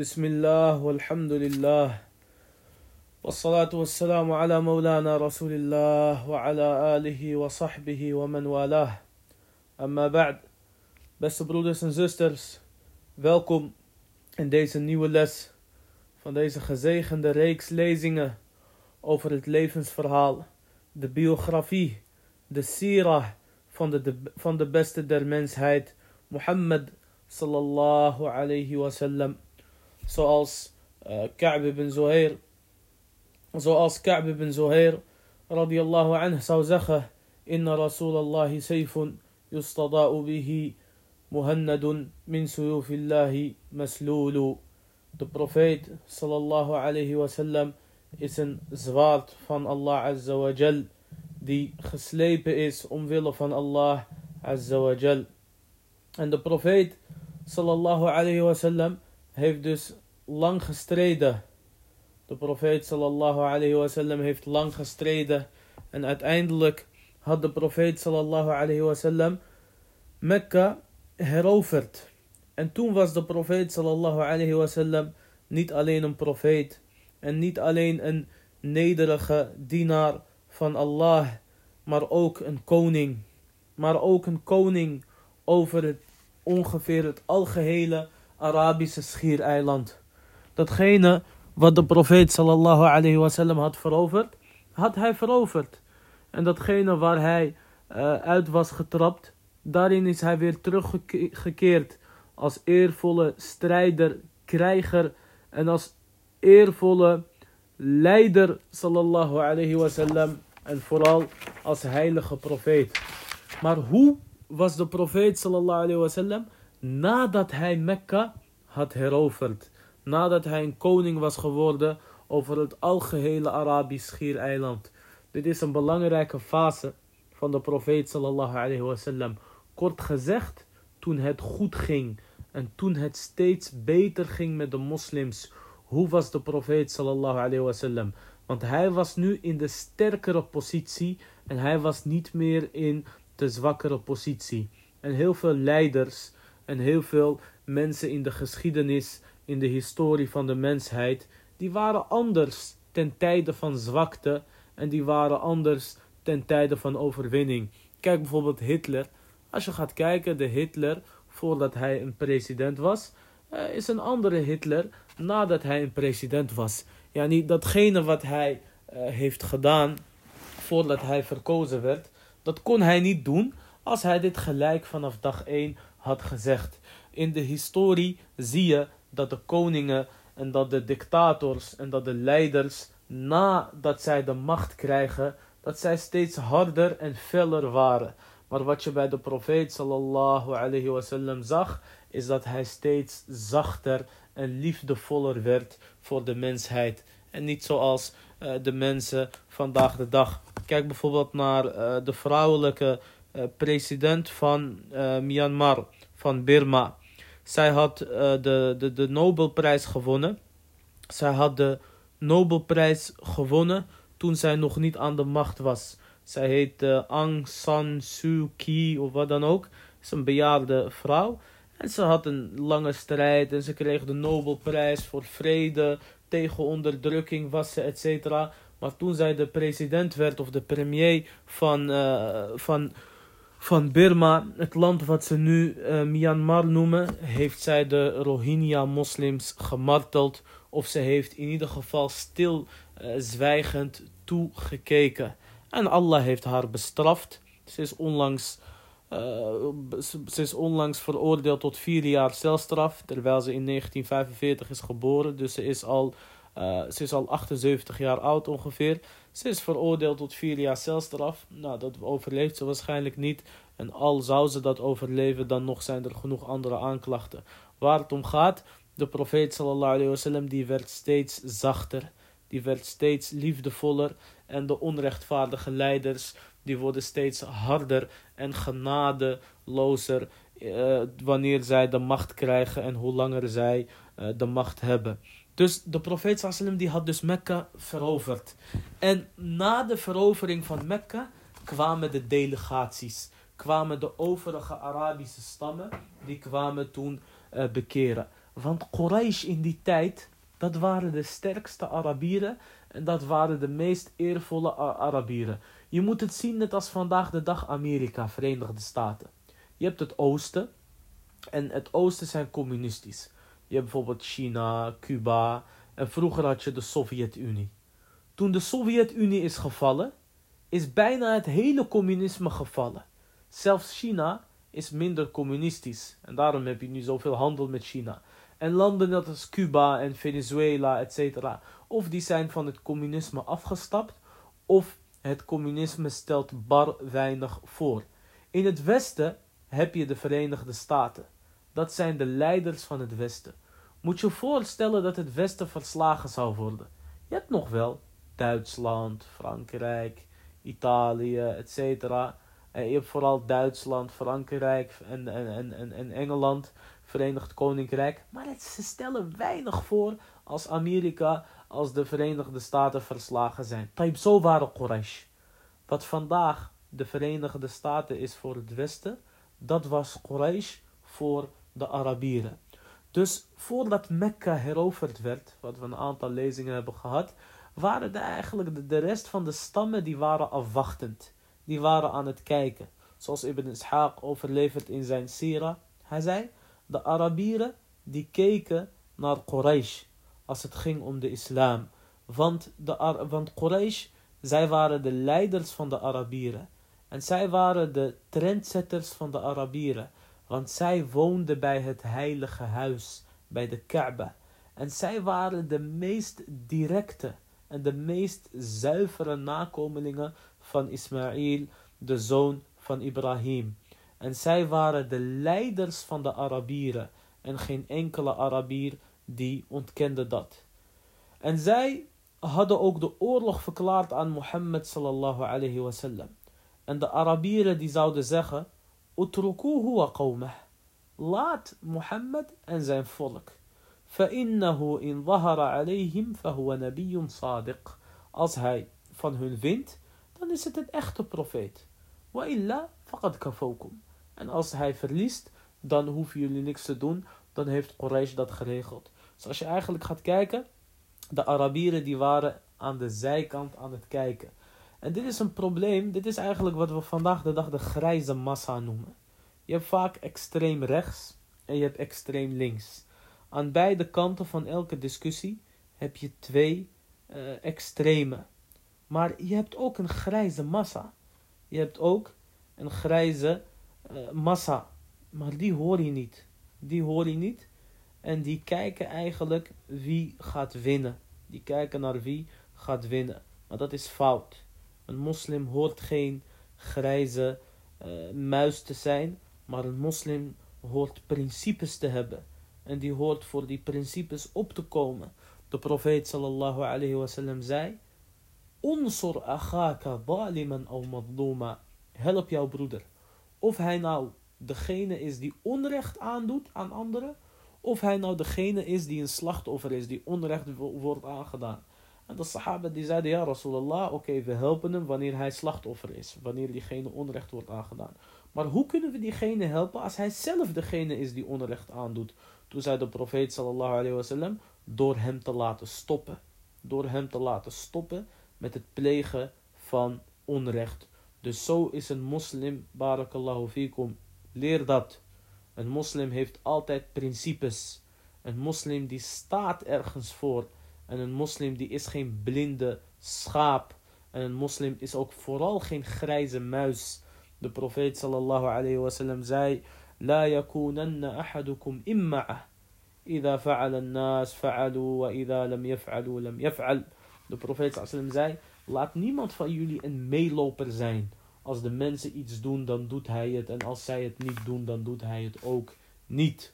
بسم الله والحمد لله والصلاة والسلام على مولانا رسول الله وعلى آله وصحبه ومن والاه أما بعد Beste broeders en zusters, welkom in deze nieuwe les van deze gezegende reeks lezingen over het levensverhaal, de biografie, de sirah van de, de, van de beste der mensheid, Mohammed sallallahu alayhi wasallam. Zoals uh, Ka'b ibn Zuhair, zoals Ka'b ibn Zuhair radiyallahu anhu zeggen, Inna Rasulallahi sayfun yustada'u bihi muhannadun min suyufillahi maslulu. De profeet sallallahu alayhi wasallam is een zwaard van Allah azza wa jal, die geslepen is omwille van Allah azza wa jal. En de profeet sallallahu alayhi wasallam heeft dus lang gestreden. De profeet sallallahu alayhi wasallam heeft lang gestreden en uiteindelijk had de profeet sallallahu alayhi wasallam Mekka heroverd. En toen was de profeet sallallahu alayhi wasallam niet alleen een profeet en niet alleen een nederige dienaar van Allah, maar ook een koning. Maar ook een koning over het, ongeveer het algehele Arabische schiereiland. Datgene wat de profeet sallallahu alayhi wasallam had veroverd, had hij veroverd. En datgene waar hij uh, uit was getrapt, daarin is hij weer teruggekeerd als eervolle strijder, krijger en als eervolle leider sallallahu alayhi wasallam en vooral als heilige profeet. Maar hoe was de profeet sallallahu alayhi wasallam nadat hij Mekka had heroverd? Nadat hij een koning was geworden over het algehele Arabisch schiereiland. Dit is een belangrijke fase van de profeet sallallahu alayhi wasallam. Kort gezegd, toen het goed ging en toen het steeds beter ging met de moslims. Hoe was de profeet sallallahu alayhi wasallam? Want hij was nu in de sterkere positie en hij was niet meer in de zwakkere positie. En heel veel leiders en heel veel mensen in de geschiedenis, in de historie van de mensheid, die waren anders ten tijde van zwakte en die waren anders ten tijde van overwinning. Kijk bijvoorbeeld Hitler. Als je gaat kijken, de Hitler voordat hij een president was, uh, is een andere Hitler nadat hij een president was. Ja, niet datgene wat hij uh, heeft gedaan voordat hij verkozen werd, dat kon hij niet doen als hij dit gelijk vanaf dag 1 had gezegd. In de historie zie je dat de koningen en dat de dictators en dat de leiders nadat zij de macht krijgen, dat zij steeds harder en feller waren. Maar wat je bij de profeet sallallahu alayhi zag, is dat hij steeds zachter en liefdevoller werd voor de mensheid. En niet zoals uh, de mensen vandaag de dag. Kijk bijvoorbeeld naar uh, de vrouwelijke president van Myanmar, van Burma. Zij had de, de, de Nobelprijs gewonnen. Zij had de Nobelprijs gewonnen toen zij nog niet aan de macht was. Zij heet Aung San Suu Kyi of wat dan ook. Is een bejaarde vrouw. En ze had een lange strijd en ze kreeg de Nobelprijs voor vrede, tegen onderdrukking was ze, et. Maar toen zij de president werd of de premier van, uh, van, van Burma, het land wat ze nu uh, Myanmar noemen, heeft zij de Rohingya-moslims gemarteld. Of ze heeft in ieder geval stilzwijgend uh, toegekeken. En Allah heeft haar bestraft. Ze is onlangs uh, ze is onlangs veroordeeld tot vier jaar celstraf, terwijl ze in 1945 is geboren. Dus ze is al, uh, ze is al 78 jaar oud ongeveer. Ze is veroordeeld tot vier jaar celstraf. Nou, dat overleeft ze waarschijnlijk niet. En al zou ze dat overleven, dan nog zijn er genoeg andere aanklachten. Waar het om gaat, de profeet sallallahu alayhi wasallam, die werd steeds zachter. Die werd steeds liefdevoller. En de onrechtvaardige leiders die worden steeds harder en genadelozer uh, wanneer zij de macht krijgen en hoe langer zij uh, de macht hebben. Dus de profeet die had dus Mekka veroverd. En na de verovering van Mekka kwamen de delegaties. Kwamen de overige Arabische stammen, die kwamen toen uh, bekeren. Want Quraysh in die tijd, dat waren de sterkste Arabieren en dat waren de meest eervolle Arabieren. Je moet het zien net als vandaag de dag Amerika, Verenigde Staten. Je hebt het oosten en het oosten zijn communistisch. Je hebt bijvoorbeeld China, Cuba en vroeger had je de Sovjet-Unie. Toen de Sovjet-Unie is gevallen, is bijna het hele communisme gevallen. Zelfs China is minder communistisch en daarom heb je nu zoveel handel met China. En landen als Cuba en Venezuela, etc. Of die zijn van het communisme afgestapt, of het communisme stelt bar weinig voor. In het Westen heb je de Verenigde Staten. Dat zijn de leiders van het Westen. Moet je voorstellen dat het Westen verslagen zou worden. Je hebt nog wel Duitsland, Frankrijk, Italië, etc. En je hebt vooral Duitsland, Frankrijk en, en, en, en Engeland, Verenigd Koninkrijk. Maar het, ze stellen weinig voor als Amerika, als de Verenigde Staten verslagen zijn. Taib, zo waren Quraysh. Wat vandaag de Verenigde Staten is voor het Westen, dat was Quraysh voor de Arabieren. Dus voordat Mekka heroverd werd, wat we een aantal lezingen hebben gehad, waren de, eigenlijk de, de rest van de stammen die waren afwachtend. Die waren aan het kijken. Zoals Ibn Ishaq overlevert in zijn Sira. Hij zei, de Arabieren die keken naar Quraysh als het ging om de islam. Want, de, want Quraysh, zij waren de leiders van de Arabieren. En zij waren de trendsetters van de Arabieren. Want zij woonden bij het heilige huis, bij de Kaaba. En zij waren de meest directe en de meest zuivere nakomelingen van Ismaïl, de zoon van Ibrahim. En zij waren de leiders van de Arabieren en geen enkele Arabier die ontkende dat. En zij hadden ook de oorlog verklaard aan Mohammed sallallahu alayhi wasallam. En de Arabieren die zouden zeggen, Utrukuhu wa qawmah. Laat Mohammed en zijn volk. فإنه إن ظهر عليهم فهو نبي صادق. Als hij van hun wint, dan is het een echte profeet. وإلا فقد كفوكم. En als hij verliest, dan hoeven jullie niks te doen. Dan heeft Quraysh dat geregeld. Dus als je eigenlijk gaat kijken, de Arabieren die waren aan de zijkant aan het kijken. En dit is een probleem. Dit is eigenlijk wat we vandaag de dag de grijze massa noemen. Je hebt vaak extreem rechts en je hebt extreem links. Aan beide kanten van elke discussie heb je twee uh, extreme. Maar je hebt ook een grijze massa. Je hebt ook een grijze uh, massa. Maar die hoor je niet. Die hoor je niet. En die kijken eigenlijk wie gaat winnen. Die kijken naar wie gaat winnen. Maar dat is fout. Een moslim hoort geen grijze uh, muis te zijn. Maar een moslim hoort principes te hebben. En die hoort voor die principes op te komen. De profeet sallallahu alayhi wasallam zei. Unsur aghaka zaliman aw madluma. Help jouw broeder. Of hij nou degene is die onrecht aandoet aan anderen. Of hij nou degene is die een slachtoffer is, die onrecht wordt aangedaan. De sahaba die zeiden, ja Rasulallah, oké, we helpen hem wanneer hij slachtoffer is. Wanneer diegene onrecht wordt aangedaan. Maar hoe kunnen we diegene helpen als hij zelf degene is die onrecht aandoet? Toen zei de profeet sallallahu alayhi wasallam, door hem te laten stoppen. Door hem te laten stoppen met het plegen van onrecht. Dus zo is een moslim, barakallahu fikum, leer dat. Een moslim heeft altijd principes. Een moslim die staat ergens voor. En een moslim die is geen blinde schaap. En een moslim is ook vooral geen grijze muis. De profeet sallallahu alayhi zei: La yakunanna ahadukum imma'a. Ida fa'ala nas fa'alu wa ida lam yaf'alu lam yaf'al. De profeet sallallahu zei: Laat niemand van jullie een meeloper zijn. Als de mensen iets doen, dan doet hij het. En als zij het niet doen, dan doet hij het ook niet.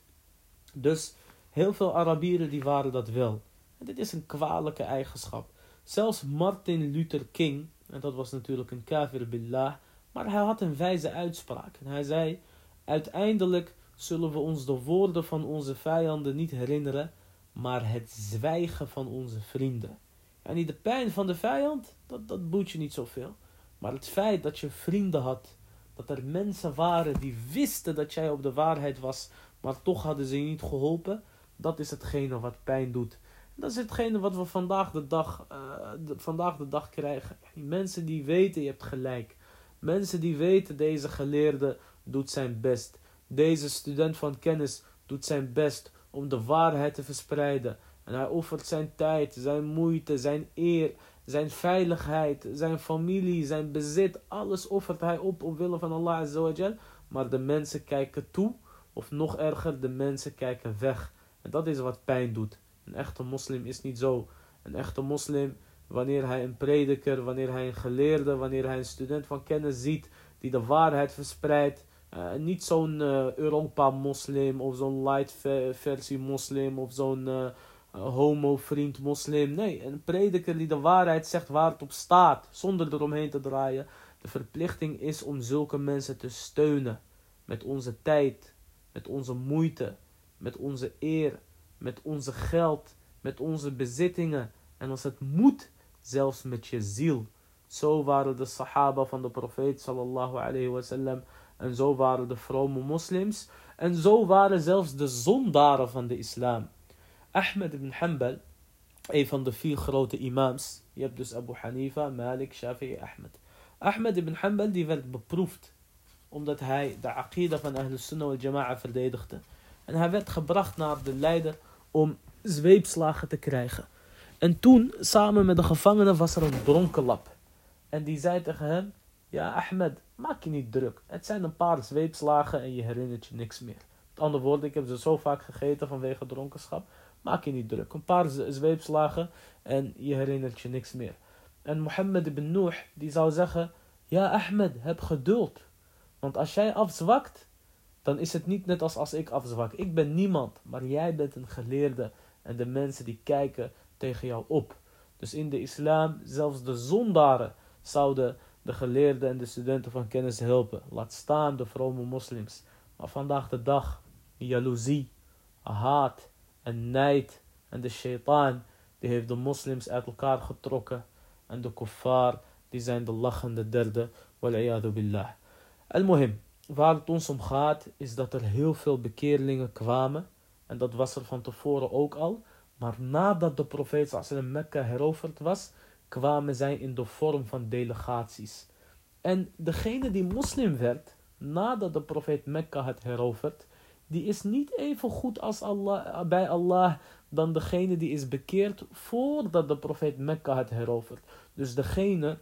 Dus heel veel Arabieren die waren dat wel. Dit is een kwalijke eigenschap. Zelfs Martin Luther King, en dat was natuurlijk een kafir billah, maar hij had een wijze uitspraak. En hij zei, uiteindelijk zullen we ons de woorden van onze vijanden niet herinneren, maar het zwijgen van onze vrienden. En niet de pijn van de vijand, dat, dat boet je niet zoveel. Maar het feit dat je vrienden had, dat er mensen waren die wisten dat jij op de waarheid was, maar toch hadden ze je niet geholpen, Dat is hetgene wat pijn doet. Dat is hetgene wat we vandaag de dag, uh, vandaag de dag krijgen. Mensen die weten, je hebt gelijk. Mensen die weten, deze geleerde doet zijn best. Deze student van kennis doet zijn best om de waarheid te verspreiden. En hij offert zijn tijd, zijn moeite, zijn eer, zijn veiligheid, zijn familie, zijn bezit. Alles offert hij op omwille van Allah Azawajal. Maar de mensen kijken toe. Of nog erger, de mensen kijken weg. En dat is wat pijn doet. Een echte moslim is niet zo. Een echte moslim, wanneer hij een prediker, wanneer hij een geleerde, wanneer hij een student van kennis ziet die de waarheid verspreidt. Uh, niet zo'n uh, Europa-moslim of zo'n light versie moslim of zo'n uh, homo-vriend moslim. Nee, een prediker die de waarheid zegt waar het op staat, zonder eromheen te draaien. De verplichting is om zulke mensen te steunen. Met onze tijd, met onze moeite, met onze eer, met onze geld, met onze bezittingen. En als het moet, zelfs met je ziel. Zo waren de sahaba van de profeet sallallahu alayhi wasallam. En zo waren de vrome moslims. En zo waren zelfs de zondaren van de islam. Ahmed ibn Hanbal, een van de vier grote imams. Je hebt dus Abu Hanifa, Malik, Shafi'i, Ahmed. Ahmed ibn Hanbal die werd beproefd. Omdat hij de aqida van Ahlus Sunnah wal Jama'a verdedigde. En hij werd gebracht naar de leider om zweepslagen te krijgen. En toen, samen met de gevangenen, was er een dronkenlap. En die zei tegen hem, ja Ahmed, maak je niet druk. Het zijn een paar zweepslagen en je herinnert je niks meer. Met andere woorden, ik heb ze zo vaak gegeten vanwege dronkenschap. Maak je niet druk. Een paar zweepslagen en je herinnert je niks meer. En Mohammed ibn Nuh, die zou zeggen, ja Ahmed, heb geduld. Want als jij afzwakt, dan is het niet net als als ik afzwak. Ik ben niemand, maar jij bent een geleerde. En de mensen die kijken tegen jou op. Dus in de islam, zelfs de zondaren zouden de geleerden en de studenten van kennis helpen. Laat staan de vrome moslims. Maar vandaag de dag, jaloezie, haat en nijd en de shaitaan, die heeft de moslims uit elkaar getrokken. En de kuffar, die zijn de lachende derde. Wal'iyadu billah. Al-Muhim, waar het ons om gaat, is dat er heel veel bekeerlingen kwamen. En dat was er van tevoren ook al. Maar nadat de profeet sallam Mekka heroverd was, kwamen zij in de vorm van delegaties. En degene die moslim werd, nadat de profeet Mekka had heroverd, die is niet even goed als Allah, bij Allah dan degene die is bekeerd voordat de profeet Mekka had heroverd. Dus degene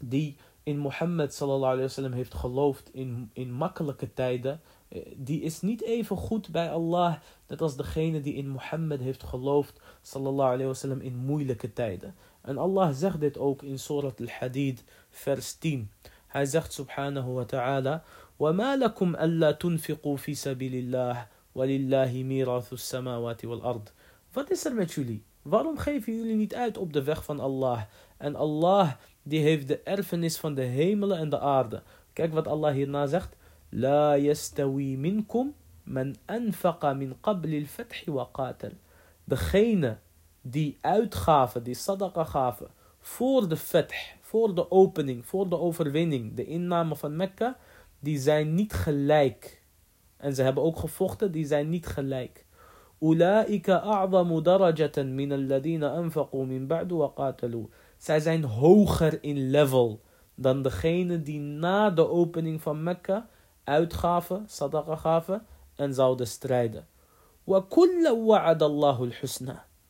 die in Mohammed sallallahu alayhi wasallam heeft geloofd in, in makkelijke tijden, eh, die is niet even goed bij Allah net als degene die in Mohammed heeft geloofd sallallahu alayhi wasallam in moeilijke tijden. En Allah zegt dit ook in Surat al-Hadid vers 10. Hij zegt subhanahu wa ta'ala وما لكم ألا تنفقوا في سبيل الله ولله ميراث السماوات والأرض Wat is er met jullie? Waarom geven jullie niet uit op de weg van Allah? En Allah die heeft de erfenis van de hemelen en de aarde. Kijk wat Allah hierna zegt. La yastawi minkum man anfaqa min qabli al-fath wa qatal. Degene die uitgaven, die sadaqa gaven, voor de fath, voor de opening, voor de overwinning, de inname van Mekka, die zijn niet gelijk. En ze hebben ook gevochten, die zijn niet gelijk. Ulaika a'zamu darajatan min alladhina anfaqu min ba'du wa qatalu zij zijn hoger in level dan degene die na de opening van Mekka uitgaven, sadaqa gaven en zouden strijden.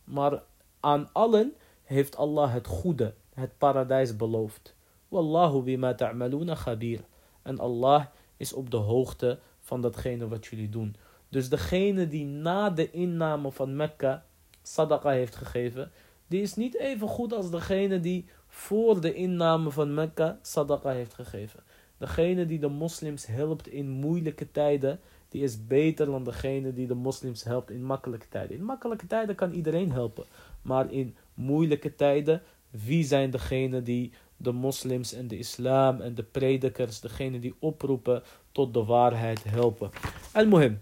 Maar aan allen heeft Allah het goede, het paradijs beloofd. Wallahu bima ta'maluna khabir. En Allah is op de hoogte van datgene wat jullie doen. Dus degene die na de inname van Mekka sadaqa heeft gegeven, die is niet even goed als degene die voor de inname van Mekka sadaqa heeft gegeven. Degene die de moslims helpt in moeilijke tijden, die is beter dan degene die de moslims helpt in makkelijke tijden. In makkelijke tijden kan iedereen helpen, maar in moeilijke tijden, wie zijn degene die de moslims en de islam en de predikers, degene die oproepen tot de waarheid helpen. Al-Muhim,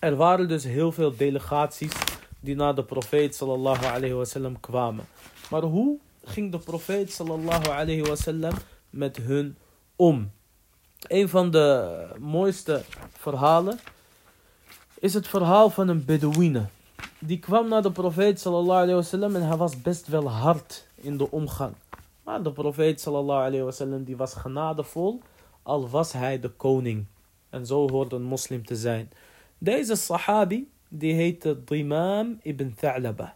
er waren dus heel veel delegaties die naar de profeet sallallahu alayhi wasallam kwamen. Maar hoe ging de profeet sallallahu alayhi wasallam met hun om? Een van de mooiste verhalen is het verhaal van een Bedouine. die kwam naar de profeet sallallahu alayhi wasallam en hij was best wel hard in de omgang. Maar de profeet sallallahu alayhi wasallam die was genadevol, al was hij de koning. En zo hoort een moslim te zijn. Deze sahabi, die heette Dimam ibn Tha'laba.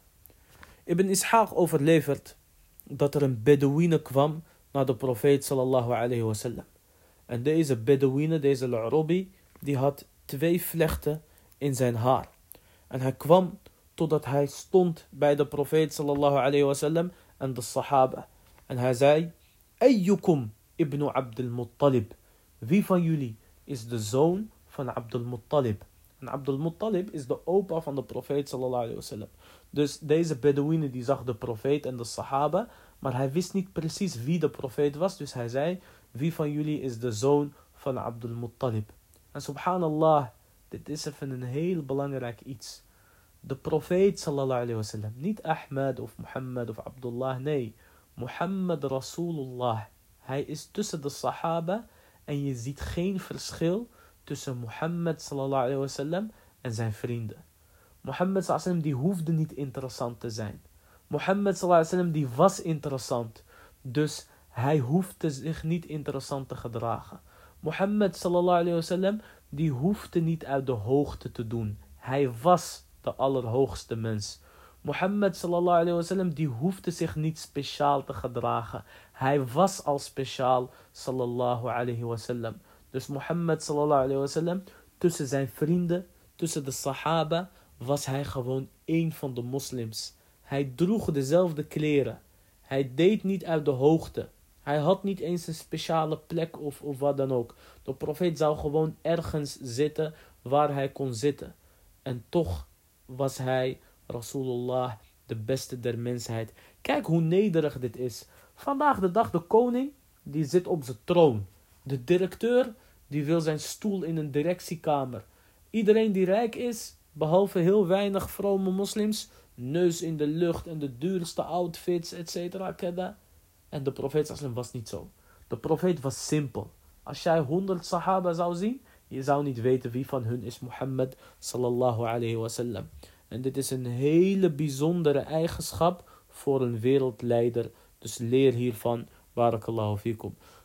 Ibn Ishaq overlevert dat er een Bedouine kwam naar de profeet sallallahu alayhi. En deze Bedouine, deze Arabi, die had twee vlechten in zijn haar. En hij kwam totdat hij stond bij de profeet sallallahu alayhi wasallam en de sahaba. En hij zei, Ayyukum ibn Abdul Muttalib. Wie van jullie is de zoon van Abdul Muttalib? En Abdul Muttalib is de opa van de profeet sallallahu alayhi wasallam. Dus deze Bedouine die zag de profeet en de sahaba, maar hij wist niet precies wie de profeet was. Dus hij zei, wie van jullie is de zoon van Abdul Muttalib? En subhanallah, dit is even een heel belangrijk iets. De profeet sallallahu alayhi wasallam, niet Ahmed of Mohammed of Abdullah, nee. Muhammad Rasulullah. Hij is tussen de sahaba en je ziet geen verschil tussen Mohammed sallallahu en zijn vrienden. Mohammed die hoefde niet interessant te zijn. Mohammed sallallahu die was interessant. Dus hij hoefde zich niet interessant te gedragen. Mohammed sallallahu die hoefde niet uit de hoogte te doen. Hij was de allerhoogste mens. Mohammed sallallahu wasallam die hoefde zich niet speciaal te gedragen. Hij was al speciaal sallallahu alayhi wasallam. Dus Mohammed sallallahu alayhi wasallam tussen zijn vrienden, tussen de sahaba was hij gewoon één van de moslims. Hij droeg dezelfde kleren. Hij deed niet uit de hoogte. Hij had niet eens een speciale plek of, of wat dan ook. De profeet zou gewoon ergens zitten waar hij kon zitten. En toch was hij, Rasulullah, de beste der mensheid. Kijk hoe nederig dit is. Vandaag de dag, de koning, die zit op zijn troon. De directeur, die wil zijn stoel in een directiekamer. Iedereen die rijk is, behalve heel weinig vrome moslims, neus in de lucht en de duurste outfits, etc. En de profeet was niet zo. De profeet was simpel. Als jij honderd sahaba zou zien, je zou niet weten wie van hun is Mohammed sallallahu alayhi wasallam. En dit is een hele bijzondere eigenschap voor een wereldleider. Dus leer hiervan, barakallahu.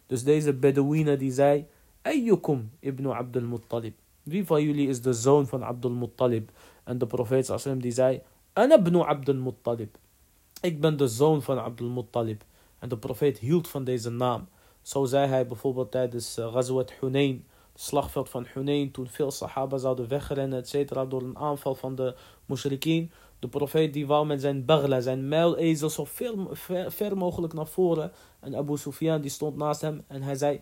Dus deze Bedouine die zei, Ayyukum ibn Abdul Muttalib. Wie van jullie is de zoon van Abdul Muttalib? En de profeet sallam die zei, ibn Abdul Muttalib. Ik ben de zoon van Abdul Muttalib. En de profeet hield van deze naam. Zo zei hij bijvoorbeeld tijdens uh, Ghazwat Hunayn, het slagveld van Hunayn, toen veel sahaba zouden wegrennen, etc. door een aanval van de mushrikeen. De profeet die wou met zijn bagla, zijn muilezel, zo ver, ver, mogelijk naar voren. En Abu Sufyan die stond naast hem en hij zei,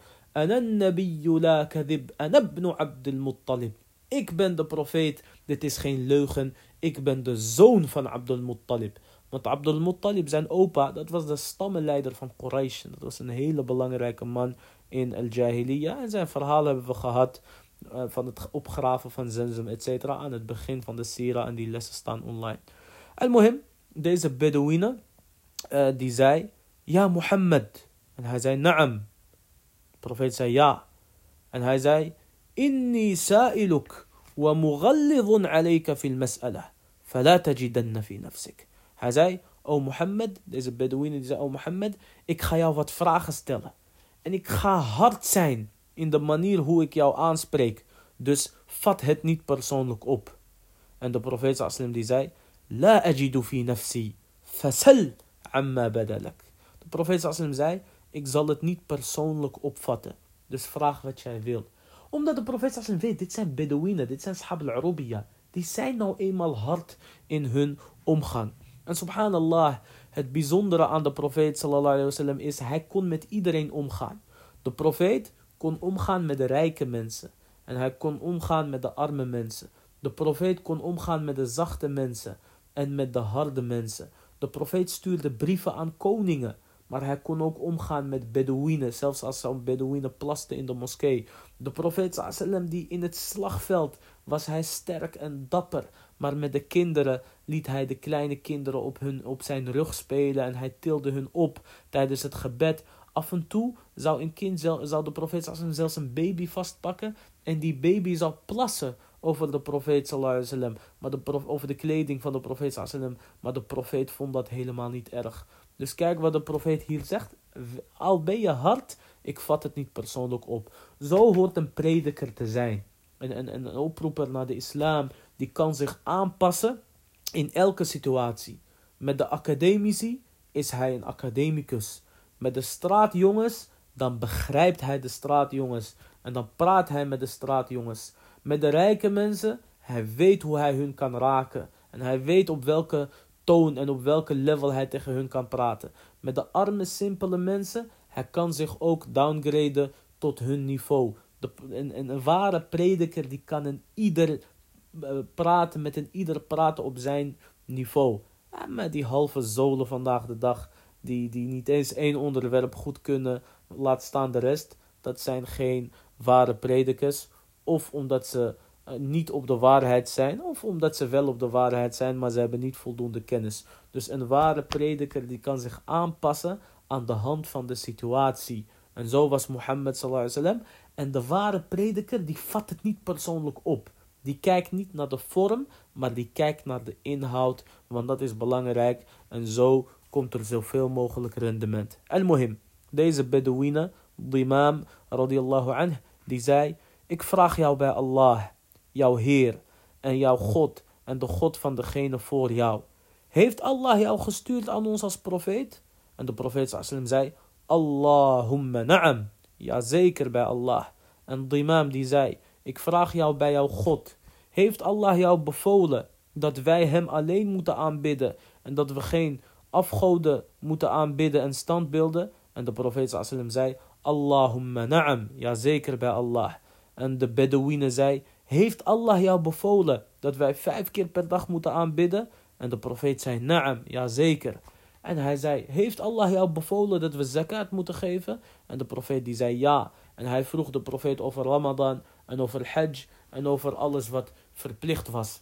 la kadib, Abdul Muttalib. Ik ben de profeet, dit is geen leugen, ik ben de zoon van Abdul Muttalib. Want Abdul Muttalib, zijn opa, dat was de stammenleider van Quraysh. Dat was een hele belangrijke man in Al-Jahiliyyah. En zijn verhaal hebben we gehad eh, van het opgraven van zenzem, cetera, Aan het begin van de sira en die lessen staan online. Al-Muhim, deze Bedouine, eh, die zei, ja Mohammed. En hij zei, naam. De profeet zei, ja. En hij zei, inni sa'iluk wa mughallidhun alayka fil mas'ala. Fala tajidanna fi nafsik. Hij zei, O Mohammed, deze Bedouine die zei, O Mohammed, ik ga jou wat vragen stellen. En ik ga hard zijn in de manier hoe ik jou aanspreek. Dus vat het niet persoonlijk op. En de profeet sallam die zei, La ajidu fi nafsi, fasal amma badalak. De profeet sallam zei, ik zal het niet persoonlijk opvatten. Dus vraag wat jij wil. Omdat de profeet sallam weet, dit zijn Bedouinen, dit zijn Shab al-Arabiya. Die zijn nou eenmaal hard in hun omgang. En subhanallah, het bijzondere aan de profeet sallallahu is, hij kon met iedereen omgaan. De profeet kon omgaan met de rijke mensen. En hij kon omgaan met de arme mensen. De profeet kon omgaan met de zachte mensen en met de harde mensen. De profeet stuurde brieven aan koningen. Maar hij kon ook omgaan met Bedouinen, zelfs als zo'n Bedouine plaste in de moskee. De profeet sallam die in het slagveld was hij sterk en dapper. Maar met de kinderen liet hij de kleine kinderen op, hun, op zijn rug spelen en hij tilde hun op tijdens het gebed. Af en toe zou een kind, zou de profeet zelfs een baby vastpakken en die baby zou plassen over de profeet wasallam, maar de over de kleding van de profeet wasallam, maar de profeet vond dat helemaal niet erg. Dus kijk wat de profeet hier zegt. Al ben je hard, ik vat het niet persoonlijk op. Zo hoort een prediker te zijn. En een, een, een oproeper naar de islam, die kan zich aanpassen in elke situatie. Met de academici is hij een academicus. Met de straatjongens, dan begrijpt hij de straatjongens. En dan praat hij met de straatjongens. Met de rijke mensen, hij weet hoe hij hun kan raken. En hij weet op welke toon en op welke level hij tegen hun kan praten. Met de arme, simpele mensen, hij kan zich ook downgraden tot hun niveau. De, een, een, ware prediker die kan een ieder uh, praten, met een ieder praten op zijn niveau. En met die halve zolen vandaag de dag, die, die niet eens één onderwerp goed kunnen, laat staan de rest. Dat zijn geen ware predikers. Of omdat ze uh, niet op de waarheid zijn, of omdat ze wel op de waarheid zijn, maar ze hebben niet voldoende kennis. Dus een ware prediker die kan zich aanpassen aan de hand van de situatie. En zo was Mohammed sallallahu alaihi wasallam. En de ware prediker die vat het niet persoonlijk op. Die kijkt niet naar de vorm, maar die kijkt naar de inhoud, want dat is belangrijk. En zo komt er zoveel mogelijk rendement. Al-Muhim, deze Bedouine, de imam radiallahu anh, die zei, ik vraag jou bij Allah, jouw Heer en jouw God en de God van degene voor jou. Heeft Allah jou gestuurd aan ons als profeet? En de profeet sallam zei, Allahumma na'am. Ja, zeker bij Allah. En de imam die zei, ik vraag jou bij jouw God. Heeft Allah jou bevolen dat wij hem alleen moeten aanbidden en dat we geen afgoden moeten aanbidden en standbeelden? En de profeet sallam zei, Allahumma na'am. Ja, zeker bij Allah. En de Bedouine zei, heeft Allah jou bevolen dat wij vijf keer per dag moeten aanbidden? En de profeet zei, na'am, ja zeker. En hij zei, heeft Allah jou bevolen dat we zakat moeten geven? En de profeet die zei ja. En hij vroeg de profeet over Ramadan en over Hajj en over alles wat verplicht was.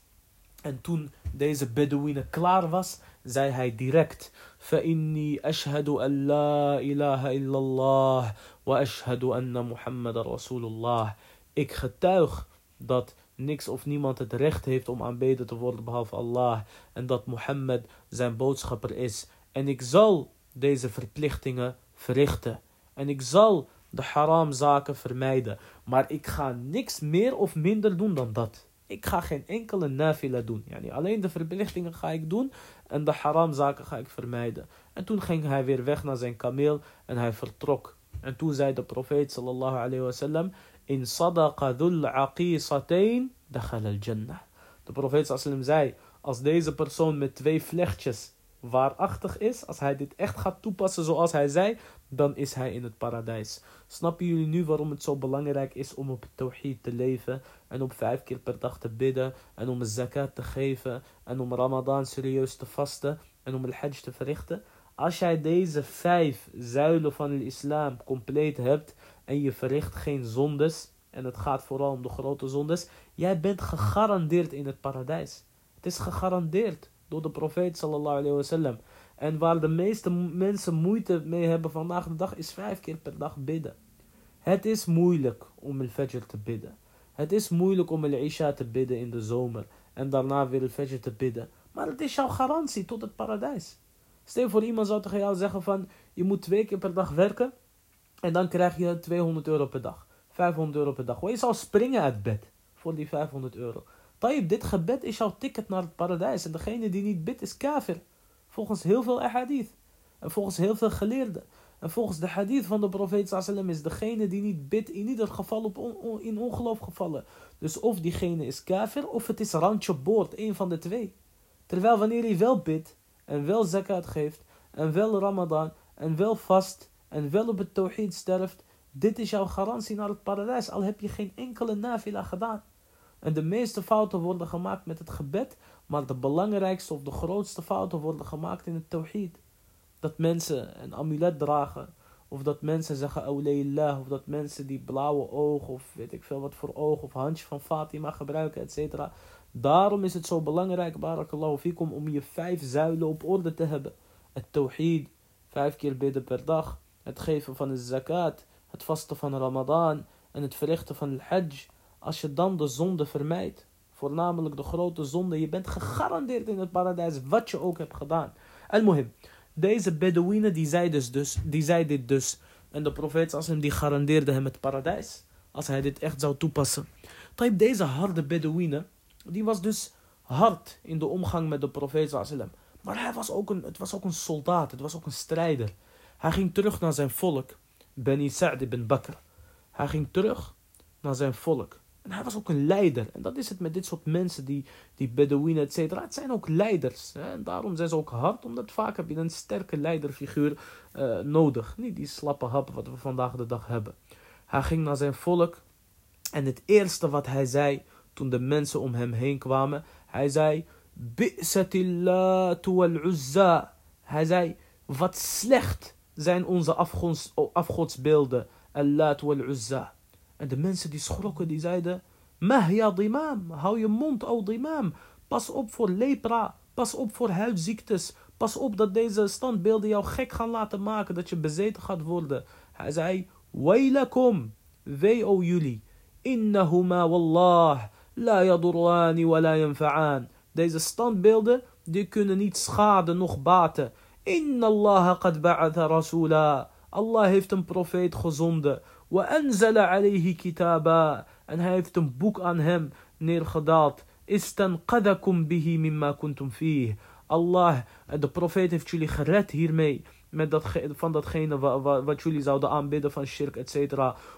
En toen deze Bedouine klaar was, zei hij direct: فَإِنِّي أَشْهَدُ أَن لَا إِلَهَ إِلَّا اللَّهِ وَأَشْهَدُ أَنَّ مُحَمَّدَ رَسُولُ اللَّهِ Ik getuig dat niks of niemand het recht heeft om aanbeden te worden behalve Allah en dat Mohammed zijn boodschapper is. En ik zal deze verplichtingen verrichten. En ik zal de haram zaken vermijden. Maar ik ga niks meer of minder doen dan dat. Ik ga geen enkele nafila doen. Yani alleen de verplichtingen ga ik doen en de haram zaken ga ik vermijden. En toen ging hij weer weg naar zijn kameel en hij vertrok. En toen zei de profeet sallallahu alayhi wasallam: In sadaqa dhul aqisatain dakhal al jannah. De profeet sallallahu zei: Als deze persoon met twee vlechtjes waarachtig is, als hij dit echt gaat toepassen zoals hij zei, dan is hij in het paradijs. Snappen jullie nu waarom het zo belangrijk is om op tawhid te leven en om vijf keer per dag te bidden en om zakat te geven en om Ramadan serieus te vasten en om de hajj te verrichten? Als jij deze vijf zuilen van de islam compleet hebt en je verricht geen zondes, en het gaat vooral om de grote zondes, jij bent gegarandeerd in het paradijs. Het is gegarandeerd door de profeet sallallahu alayhi wasallam. En waar de meeste mensen moeite mee hebben vandaag de dag is vijf keer per dag bidden. Het is moeilijk om el fajr te bidden. Het is moeilijk om el isha te bidden in de zomer. En daarna weer el fajr te bidden. Maar het is jouw garantie tot het paradijs. Stel voor iemand zou tegen jou zeggen van je moet twee keer per dag werken. En dan krijg je 200 euro per dag. 500 euro per dag. je zou springen uit bed voor die 500 euro. Tayyip, dit gebed is jouw ticket naar het paradijs. En degene die niet bidt is kafir. Volgens heel veel ahadith. En volgens heel veel geleerden. En volgens de hadith van de profeet sallam is degene die niet bidt in ieder geval op in ongeloof gevallen. Dus of diegene is kafir of het is randje boord, een van de twee. Terwijl wanneer hij wel bidt en wel zakat geeft en wel ramadan en wel vast en wel op het tawhid sterft, dit is jouw garantie naar het paradijs, al heb je geen enkele nafila gedaan. En de meeste fouten worden gemaakt met het gebed, maar de belangrijkste of de grootste fouten worden gemaakt in het tawhid. Dat mensen een amulet dragen, of dat mensen zeggen awlayillah, of dat mensen die blauwe oog, of weet ik veel wat voor oog, of handje van Fatima gebruiken, etc. Daarom is het zo belangrijk, barakallahu fikum, om je vijf zuilen op orde te hebben. Het tawhid, vijf keer bidden per dag, het geven van de zakat, het vasten van Ramadan en het verrichten van het hajj als je dan de zonde vermijdt, Voornamelijk de grote zonde. Je bent gegarandeerd in het paradijs, wat je ook hebt gedaan. En mohim, deze Bedouinen die zei, dus, dus, die zei dit dus. En de profeet hem die garandeerde hem het paradijs. Als hij dit echt zou toepassen. Taib, deze harde Bedouinen, die was dus hard in de omgang met de profeet sallam. Maar hij was ook een, het was ook een soldaat, het was ook een strijder. Hij ging terug naar zijn volk, Beni Sa'd ibn Bakr. Hij ging terug naar zijn volk. En hij was ook een leider. En dat is het met dit soort mensen, die, die Bedouinen, et cetera. Het zijn ook leiders. Hè? En daarom zijn ze ook hard, omdat vaak heb je een sterke leiderfiguur uh, nodig. Niet die slappe hap wat we vandaag de dag hebben. Hij ging naar zijn volk. En het eerste wat hij zei toen de mensen om hem heen kwamen. Hij zei, Bi'satillah wal uzza. Hij zei, wat slecht zijn onze afgods, afgodsbeelden. Allat wal uzza. En de mensen die schrokken, die zeiden, Mahya dimam, hou je mond, o dimam. Pas op voor lepra, pas op voor huidziektes. Pas op dat deze standbeelden jou gek gaan laten maken, dat je bezeten gaat worden. Hij zei, Wailakum, wee o jullie. Innahuma wallah, la yadurrani wa la yanfa'an. Deze standbeelden, die kunnen niet schaden, noch baten. Inna Allah qad ba'atha rasula. Allah heeft een profeet gezonden. Wa anzala alayhi kitaba. En hij heeft een boek aan hem neergedaald. Istanqadakum bihi mimma kuntum fih. Allah, de profeet heeft jullie gered hiermee met dat, van datgene wat, wat jullie zouden aanbidden van shirk, etc.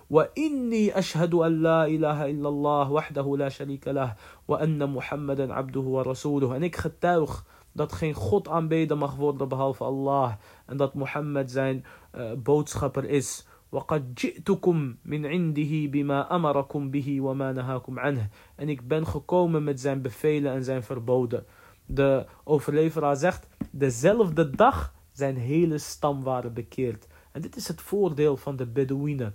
Wa inni ashhadu an la ilaha illallah wahdahu la sharika lah wa anna muhammadan abduhu wa rasuluhu. En ik getuig dat geen God aanbeden mag worden behalve Allah en dat Mohammed zijn uh, boodschapper is. وقد جئتكم من عنده بما أمركم به وما نهاكم عنه. En ik ben gekomen met zijn bevelen en zijn verboden. De overleveraar zegt, dezelfde dag zijn hele stam waren bekeerd. En dit is het voordeel van de Bedouinen.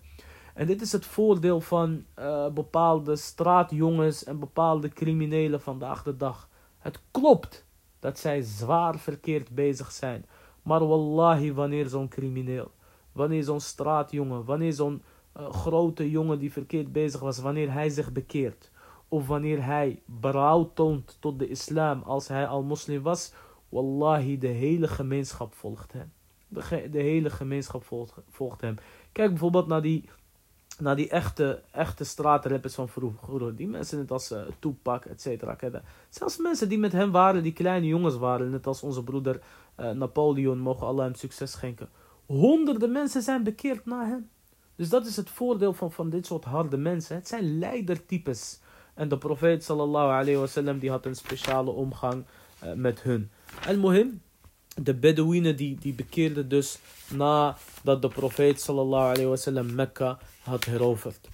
En dit is het voordeel van uh, bepaalde straatjongens en bepaalde criminelen vandaag de dag. Het klopt dat zij zwaar verkeerd bezig zijn. Maar wallahi, wanneer zo'n crimineel, wanneer zo'n straatjongen, wanneer zo'n uh, grote jongen die verkeerd bezig was, wanneer hij zich bekeert, of wanneer hij berouw toont tot de islam als hij al moslim was, Wallahi, de hele gemeenschap volgt hem. De, hele gemeenschap volgt, hem. Kijk bijvoorbeeld naar die, naar die echte, echte straatrappers van vroeger. Die mensen net als uh, Tupac, et cetera. Zelfs mensen die met hem waren, die kleine jongens waren. Net als onze broeder uh, Napoleon, mogen Allah hem succes schenken. Honderden mensen zijn bekeerd na hem. Dus dat is het voordeel van, van dit soort harde mensen. Het zijn leidertypes. En de profeet sallallahu alayhi wasallam die had een speciale omgang uh, met hun. En mohim, de Bedouinen die, die bekeerden dus nadat de profeet sallallahu alayhi wasallam Mekka had heroverd.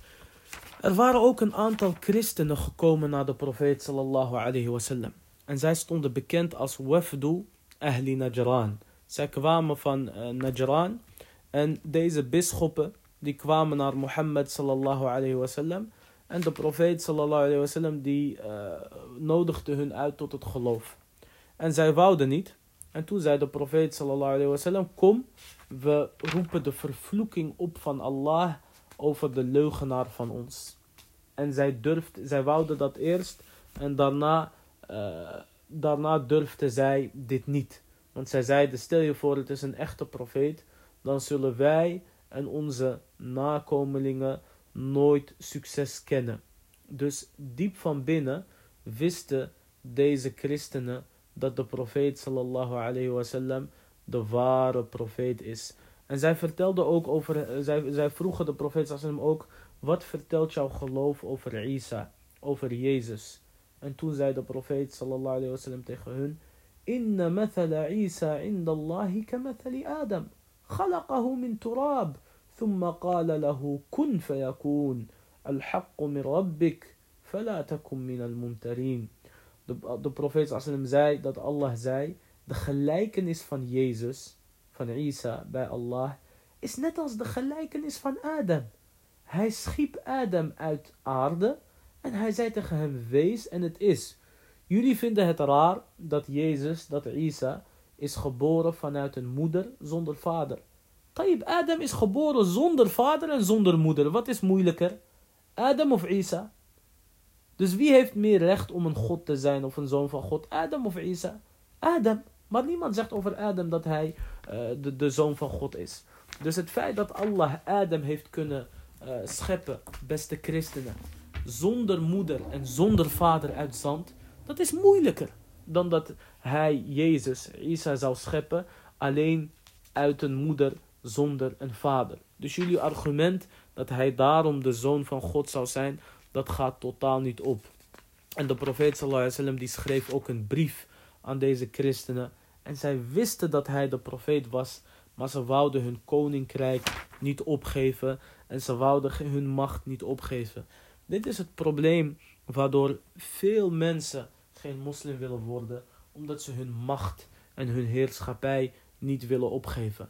Er waren ook een aantal christenen gekomen naar de profeet sallallahu alayhi wasallam. En zij stonden bekend als Wafdu Ahli Najran. Zij kwamen van uh, Najran. En deze bisschoppen die kwamen naar Mohammed sallallahu alayhi wasallam. En de profeet sallallahu alayhi wasallam die uh, nodigde hun uit tot het geloof. En zij wouden niet. En toen zei de profeet sallallahu alayhi wasallam, kom, we roepen de vervloeking op van Allah over de leugenaar van ons. En zij durfde, zij wouden dat eerst en daarna, uh, daarna durfde zij dit niet. Want zij zeiden, stel je voor het is een echte profeet, dan zullen wij en onze nakomelingen nooit succes kennen. Dus diep van binnen wisten deze christenen dat de profeet sallallahu alayhi wasallam de ware profeet is. En zij vertelde ook over, zij, zij vroegen de profeet sallam ook, wat vertelt jouw geloof over Isa, over Jezus? En toen zei de profeet sallallahu alayhi wasallam tegen hun, Inna mathala Isa inda Allahi kamathali Adam. خلقه من تراب ثم قال له كن فيكون الحق من ربك فلا تكن من الممترين de, de profeet sallam zei dat Allah zei, de gelijkenis van Jezus, van Isa bij Allah, is net als de gelijkenis van Adam. Hij schiep Adam uit aarde en hij zei tegen hem, wees en het is. Jullie vinden het raar dat Jezus, dat Isa, is geboren vanuit een moeder zonder vader. Tayyip, Adam is geboren zonder vader en zonder moeder. Wat is moeilijker? Adam of Isa? Dus wie heeft meer recht om een God te zijn of een zoon van God? Adam of Isa? Adam. Maar niemand zegt over Adam dat hij uh, de, de zoon van God is. Dus het feit dat Allah Adam heeft kunnen uh, scheppen, beste christenen, zonder moeder en zonder vader uit zand, dat is moeilijker dan dat hij Jezus, Isa zou scheppen, alleen uit een moeder zonder een vader. Dus jullie argument dat hij daarom de zoon van God zou zijn, dat gaat totaal niet op. En de profeet sallallahu alaihi die schreef ook een brief aan deze christenen. En zij wisten dat hij de profeet was, maar ze wouden hun koninkrijk niet opgeven en ze wouden hun macht niet opgeven. Dit is het probleem waardoor veel mensen geen moslim willen worden, omdat ze hun macht en hun heerschappij niet willen opgeven.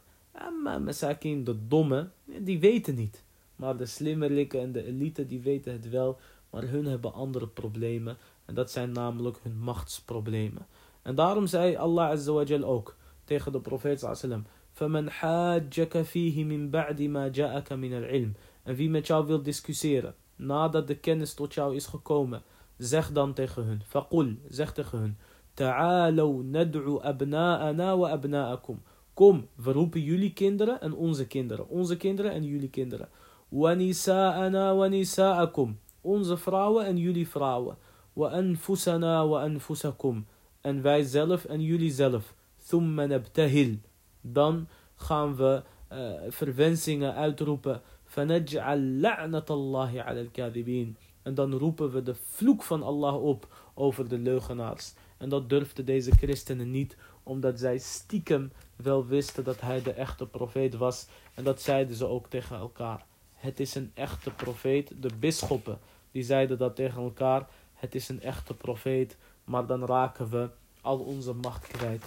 Maar Masakin, de domme, die weten niet. Maar de slimmerikken en de elite, die weten het wel. Maar hun hebben andere problemen. En dat zijn namelijk hun machtsproblemen. En daarom zei Allah Azza wa Jal ook tegen de profeet sallam. فَمَنْ حَاجَّكَ فِيهِ مِنْ بَعْدِ مَا جَاءَكَ مِنَ الْعِلْمِ En wie met jou wil discussiëren, nadat de kennis tot jou is gekomen, zeg dan tegen hun, faqul, zeg tegen hun, ta'alu nad'u abna'ana wa abna'akum. Kom, we roepen jullie kinderen en onze kinderen, onze kinderen en jullie kinderen. Wa nisa'ana wa nisa'akum. Onze vrouwen en jullie vrouwen. Wa anfusana wa anfusakum. En wij zelf en jullie zelf. Thumma nabtahil. Dan gaan we eh, verwensingen uitroepen فَنَجْعَلْ لَعْنَةَ اللَّهِ عَلَى الْكَاذِبِينَ En dan roepen we de vloek van Allah op over de leugenaars. En dat durfden deze christenen niet, omdat zij stiekem wel wisten dat hij de echte profeet was. En dat zeiden ze ook tegen elkaar. Het is een echte profeet. De bisschoppen die zeiden dat tegen elkaar. Het is een echte profeet. Maar dan raken we al onze macht kwijt.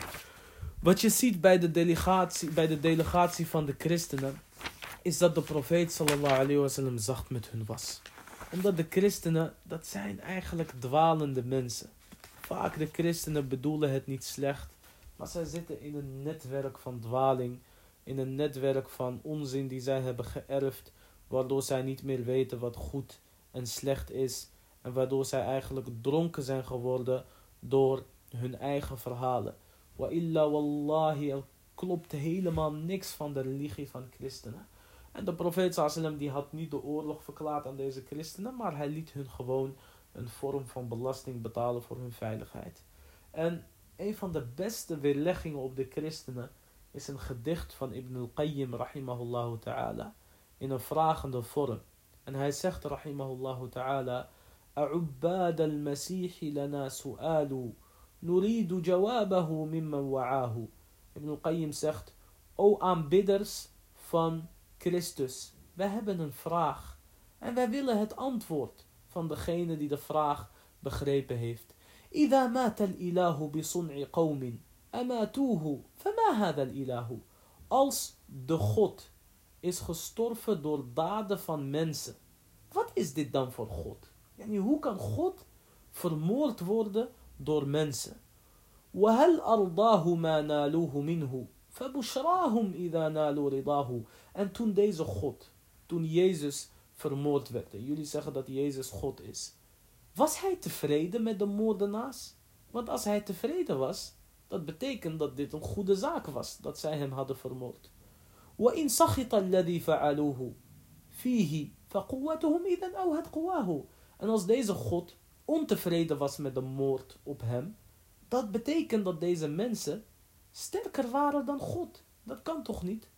Wat je ziet bij de delegatie, bij de delegatie van de christenen. is dat de profeet sallallahu alayhi wasallam zacht met hun was. Omdat de christenen, dat zijn eigenlijk dwalende mensen. Vaak de christenen bedoelen het niet slecht. Maar zij zitten in een netwerk van dwaling, in een netwerk van onzin die zij hebben geërfd, waardoor zij niet meer weten wat goed en slecht is, en waardoor zij eigenlijk dronken zijn geworden door hun eigen verhalen. Wa illa wallahi, er klopt helemaal niks van de religie van christenen. En de profeet sallam die had niet de oorlog verklaard aan deze christenen, maar hij liet hun gewoon een vorm van belasting betalen voor hun veiligheid. En een van de beste weerleggingen op de christenen is een gedicht van Ibn al-Qayyim rahimahullah ta'ala in een vragende vorm. En hij zegt rahimahullah ta'ala أعباد المسيح لنا سؤال نريد جوابه ممن وعاه Ibn al-Qayyim zegt O aanbidders van Christus wij hebben een vraag en wij willen het antwoord van degene die de vraag begrepen heeft إذا مات الإله بصنع قوم أماتوه فما هذا الإله Als de God is gestorven door daden van mensen. Wat is dit dan voor God? Yani, hoe kan God vermoord worden door mensen? وهل أرضاه ما نالوه منه فبشراهم إذا نالوا رضاه En toen deze God, toen Jezus vermoord werd. En jullie zeggen dat Jezus God is. Was hij tevreden met de moordenaars? Want als hij tevreden was, dat betekent dat dit een goede zaak was, dat zij hem hadden vermoord. وإن سخط الذي فعلوه فيه فقوتهم إذا أوهت قواه. En als deze God ontevreden was met de moord op hem, dat betekent dat deze mensen sterker waren dan God. Dat kan toch niet?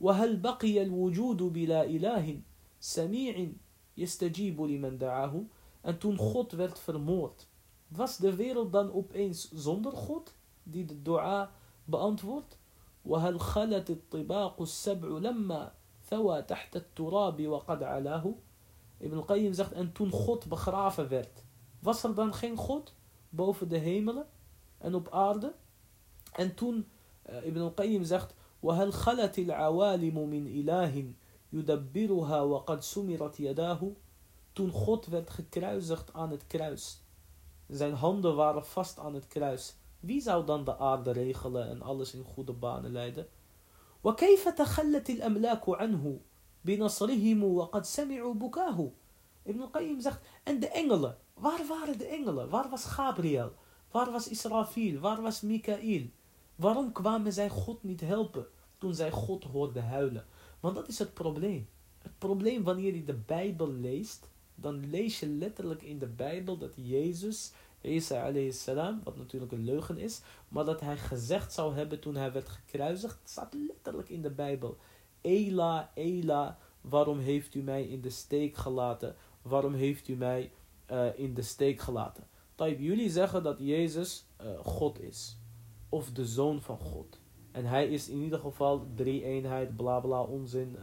وهل بقي الوجود بلا إله سميع يستجيب لمن دعاه en toen God werd vermoord, was de wereld dan opeens zonder God die de dua beantwoordt? وهل خلت الطباق السبع لما ثوى تحت التراب وقد علاه Ibn al-Qayyim zegt, en toen God begraven werd, was er dan geen God boven de hemelen en op aarde? Uh, Ibn al-Qayyim zegt, وهل خلت العوالم من إله يدبرها وقد سمرت يداه toen God werd gekruisigd aan het kruis. Zijn handen waren vast aan het kruis. Wie zou dan de aarde regelen en alles in goede banen leiden? وكيف تخلت الأملاك عنه بنصرهم وقد سمعوا بكاه Ibn al-Qayyim zegt, en de engelen. Waar waren de engelen? Waar was Gabriel? Waar was Israfil? Waar was Mikael? Waarom kwamen zij God niet helpen toen zij God hoorden huilen? Want dat is het probleem. Het probleem wanneer je de Bijbel leest, dan lees je letterlijk in de Bijbel dat Jezus, Isa alayhi salam, wat natuurlijk een leugen is, maar dat hij gezegd zou hebben toen hij werd gekruisigd, staat letterlijk in de Bijbel. Ela, Ela, waarom heeft u mij in de steek gelaten? Waarom heeft u mij uh, in de steek gelaten? Taib, jullie zeggen dat Jezus uh, God is. Of de zoon van God. En hij is in ieder geval drie eenheid, bla bla, onzin. Uh,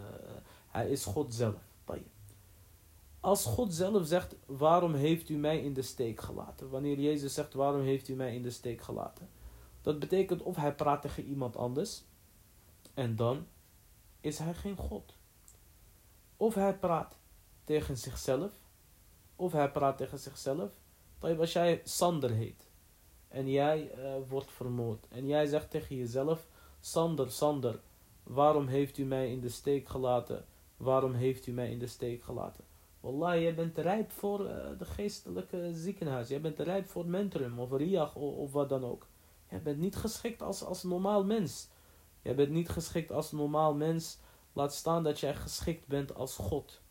hij is God zelf. Als God zelf zegt, waarom heeft u mij in de steek gelaten? Wanneer Jezus zegt, waarom heeft u mij in de steek gelaten? Dat betekent of hij praat tegen iemand anders. En dan is hij geen God. Of hij praat tegen zichzelf. Of hij praat tegen zichzelf. Als jij Sander heet. En jij uh, wordt vermoord. En jij zegt tegen jezelf. Sander, Sander. Waarom heeft u mij in de steek gelaten? Waarom heeft u mij in de steek gelaten? Wallah, jij bent rijp voor uh, de geestelijke ziekenhuis. Jij bent rijp voor mentorum of riach of, wat dan ook. Jij bent niet geschikt als, als normaal mens. Jij bent niet geschikt als normaal mens. Laat staan dat jij geschikt bent als God.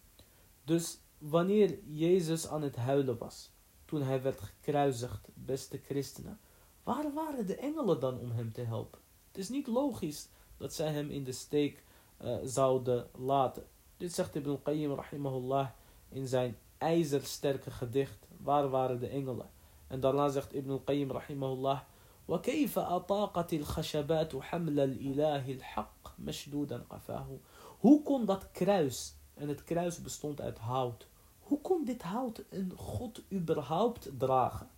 Dus wanneer Jezus aan het huilen was, toen hij werd gekruisigd, beste christenen, waar waren de engelen dan om hem te helpen? Het is niet logisch dat zij hem in de steek uh, zouden laten. Dit zegt Ibn Qayyim rahimahullah in zijn ijzersterke gedicht. Waar waren de engelen? En daarna zegt Ibn Qayyim rahimahullah وكيف أطاقت الخشبات حمل الإله الحق مشدودا قفاه Hoe kon dat kruis, en het kruis bestond uit hout, hoe kon dit hout een God überhaupt dragen?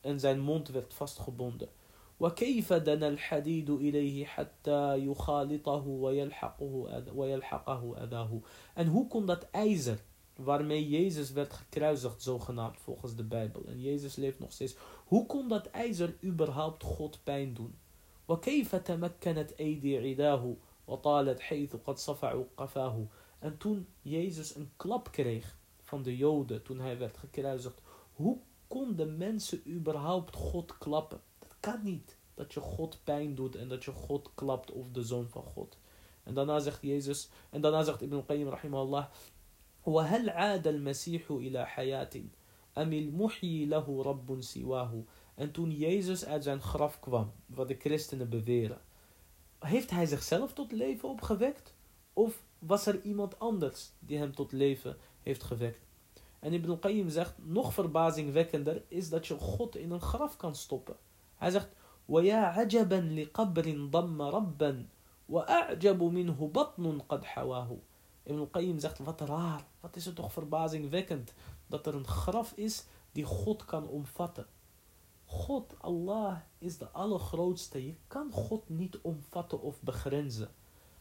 En zijn mond werd vastgebonden. وكيف دنا الحديد إليه حتى يخالطه ويلحقه ويلحقه أذاه En hoe kon dat ijzer waarmee Jezus werd gekruisigd, zogenaamd volgens de Bijbel. En Jezus leeft nog steeds. Hoe kon dat ijzer überhaupt God pijn doen? وكيف تمكنت أيدي عداه وطالت حيث قد صفعوا قفاه En toen Jezus een klap kreeg van de Joden, toen hij werd gekruisigd, hoe konden mensen überhaupt God klappen? Dat kan niet. Dat je God pijn doet en dat je God klapt of de zoon van God. En daarna zegt Jezus, en daarna zegt Ibn Qayyim rahimahullah, وهل عاد المسيح إلى حياة أم المحيي له رب سواه En toen Jezus uit zijn graf kwam, wat de christenen beweren, heeft hij zichzelf tot leven opgewekt? Of was er iemand anders die hem tot leven heeft gewekt? En Ibn Qayyim zegt, nog verbazingwekkender is dat je God in een graf kan stoppen. Hij zegt, وَيَا عَجَبًا لِقَبْرٍ ضَمَّ رَبًّا وَأَعْجَبُ مِنْهُ بَطْنٌ قَدْ حَوَاهُ Ibn Qayyim zegt, wat raar, wat is het toch verbazingwekkend dat er een graf is die God kan omvatten. God, Allah, is de allergrootste. Je kan God niet omvatten of begrenzen.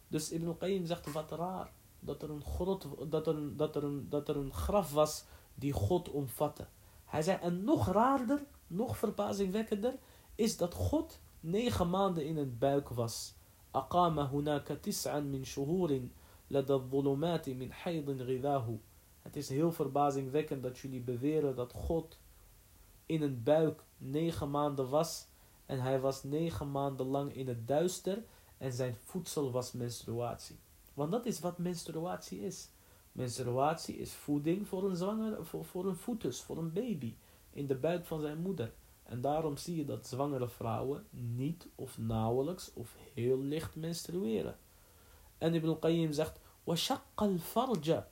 Dus Ibn Qayyim zegt, wat raar, dat er een, grot, dat er, dat er een, dat er een graf was die God omvatte. Hij zei, en nog raarder, nog verbazingwekkender, is dat God negen maanden in het buik was. Het is heel verbazingwekkend dat jullie beweren dat God in een buik negen maanden was en hij was negen maanden lang in het duister en zijn voedsel was menstruatie. Want dat is wat menstruatie is. Menstruatie is voeding voor een zwangere, voor, voor een foetus, voor een baby in de buik van zijn moeder. En daarom zie je dat zwangere vrouwen niet of nauwelijks of heel licht menstrueren. En Ibn Qayyim zegt, وَشَقَّ الْفَرْجَ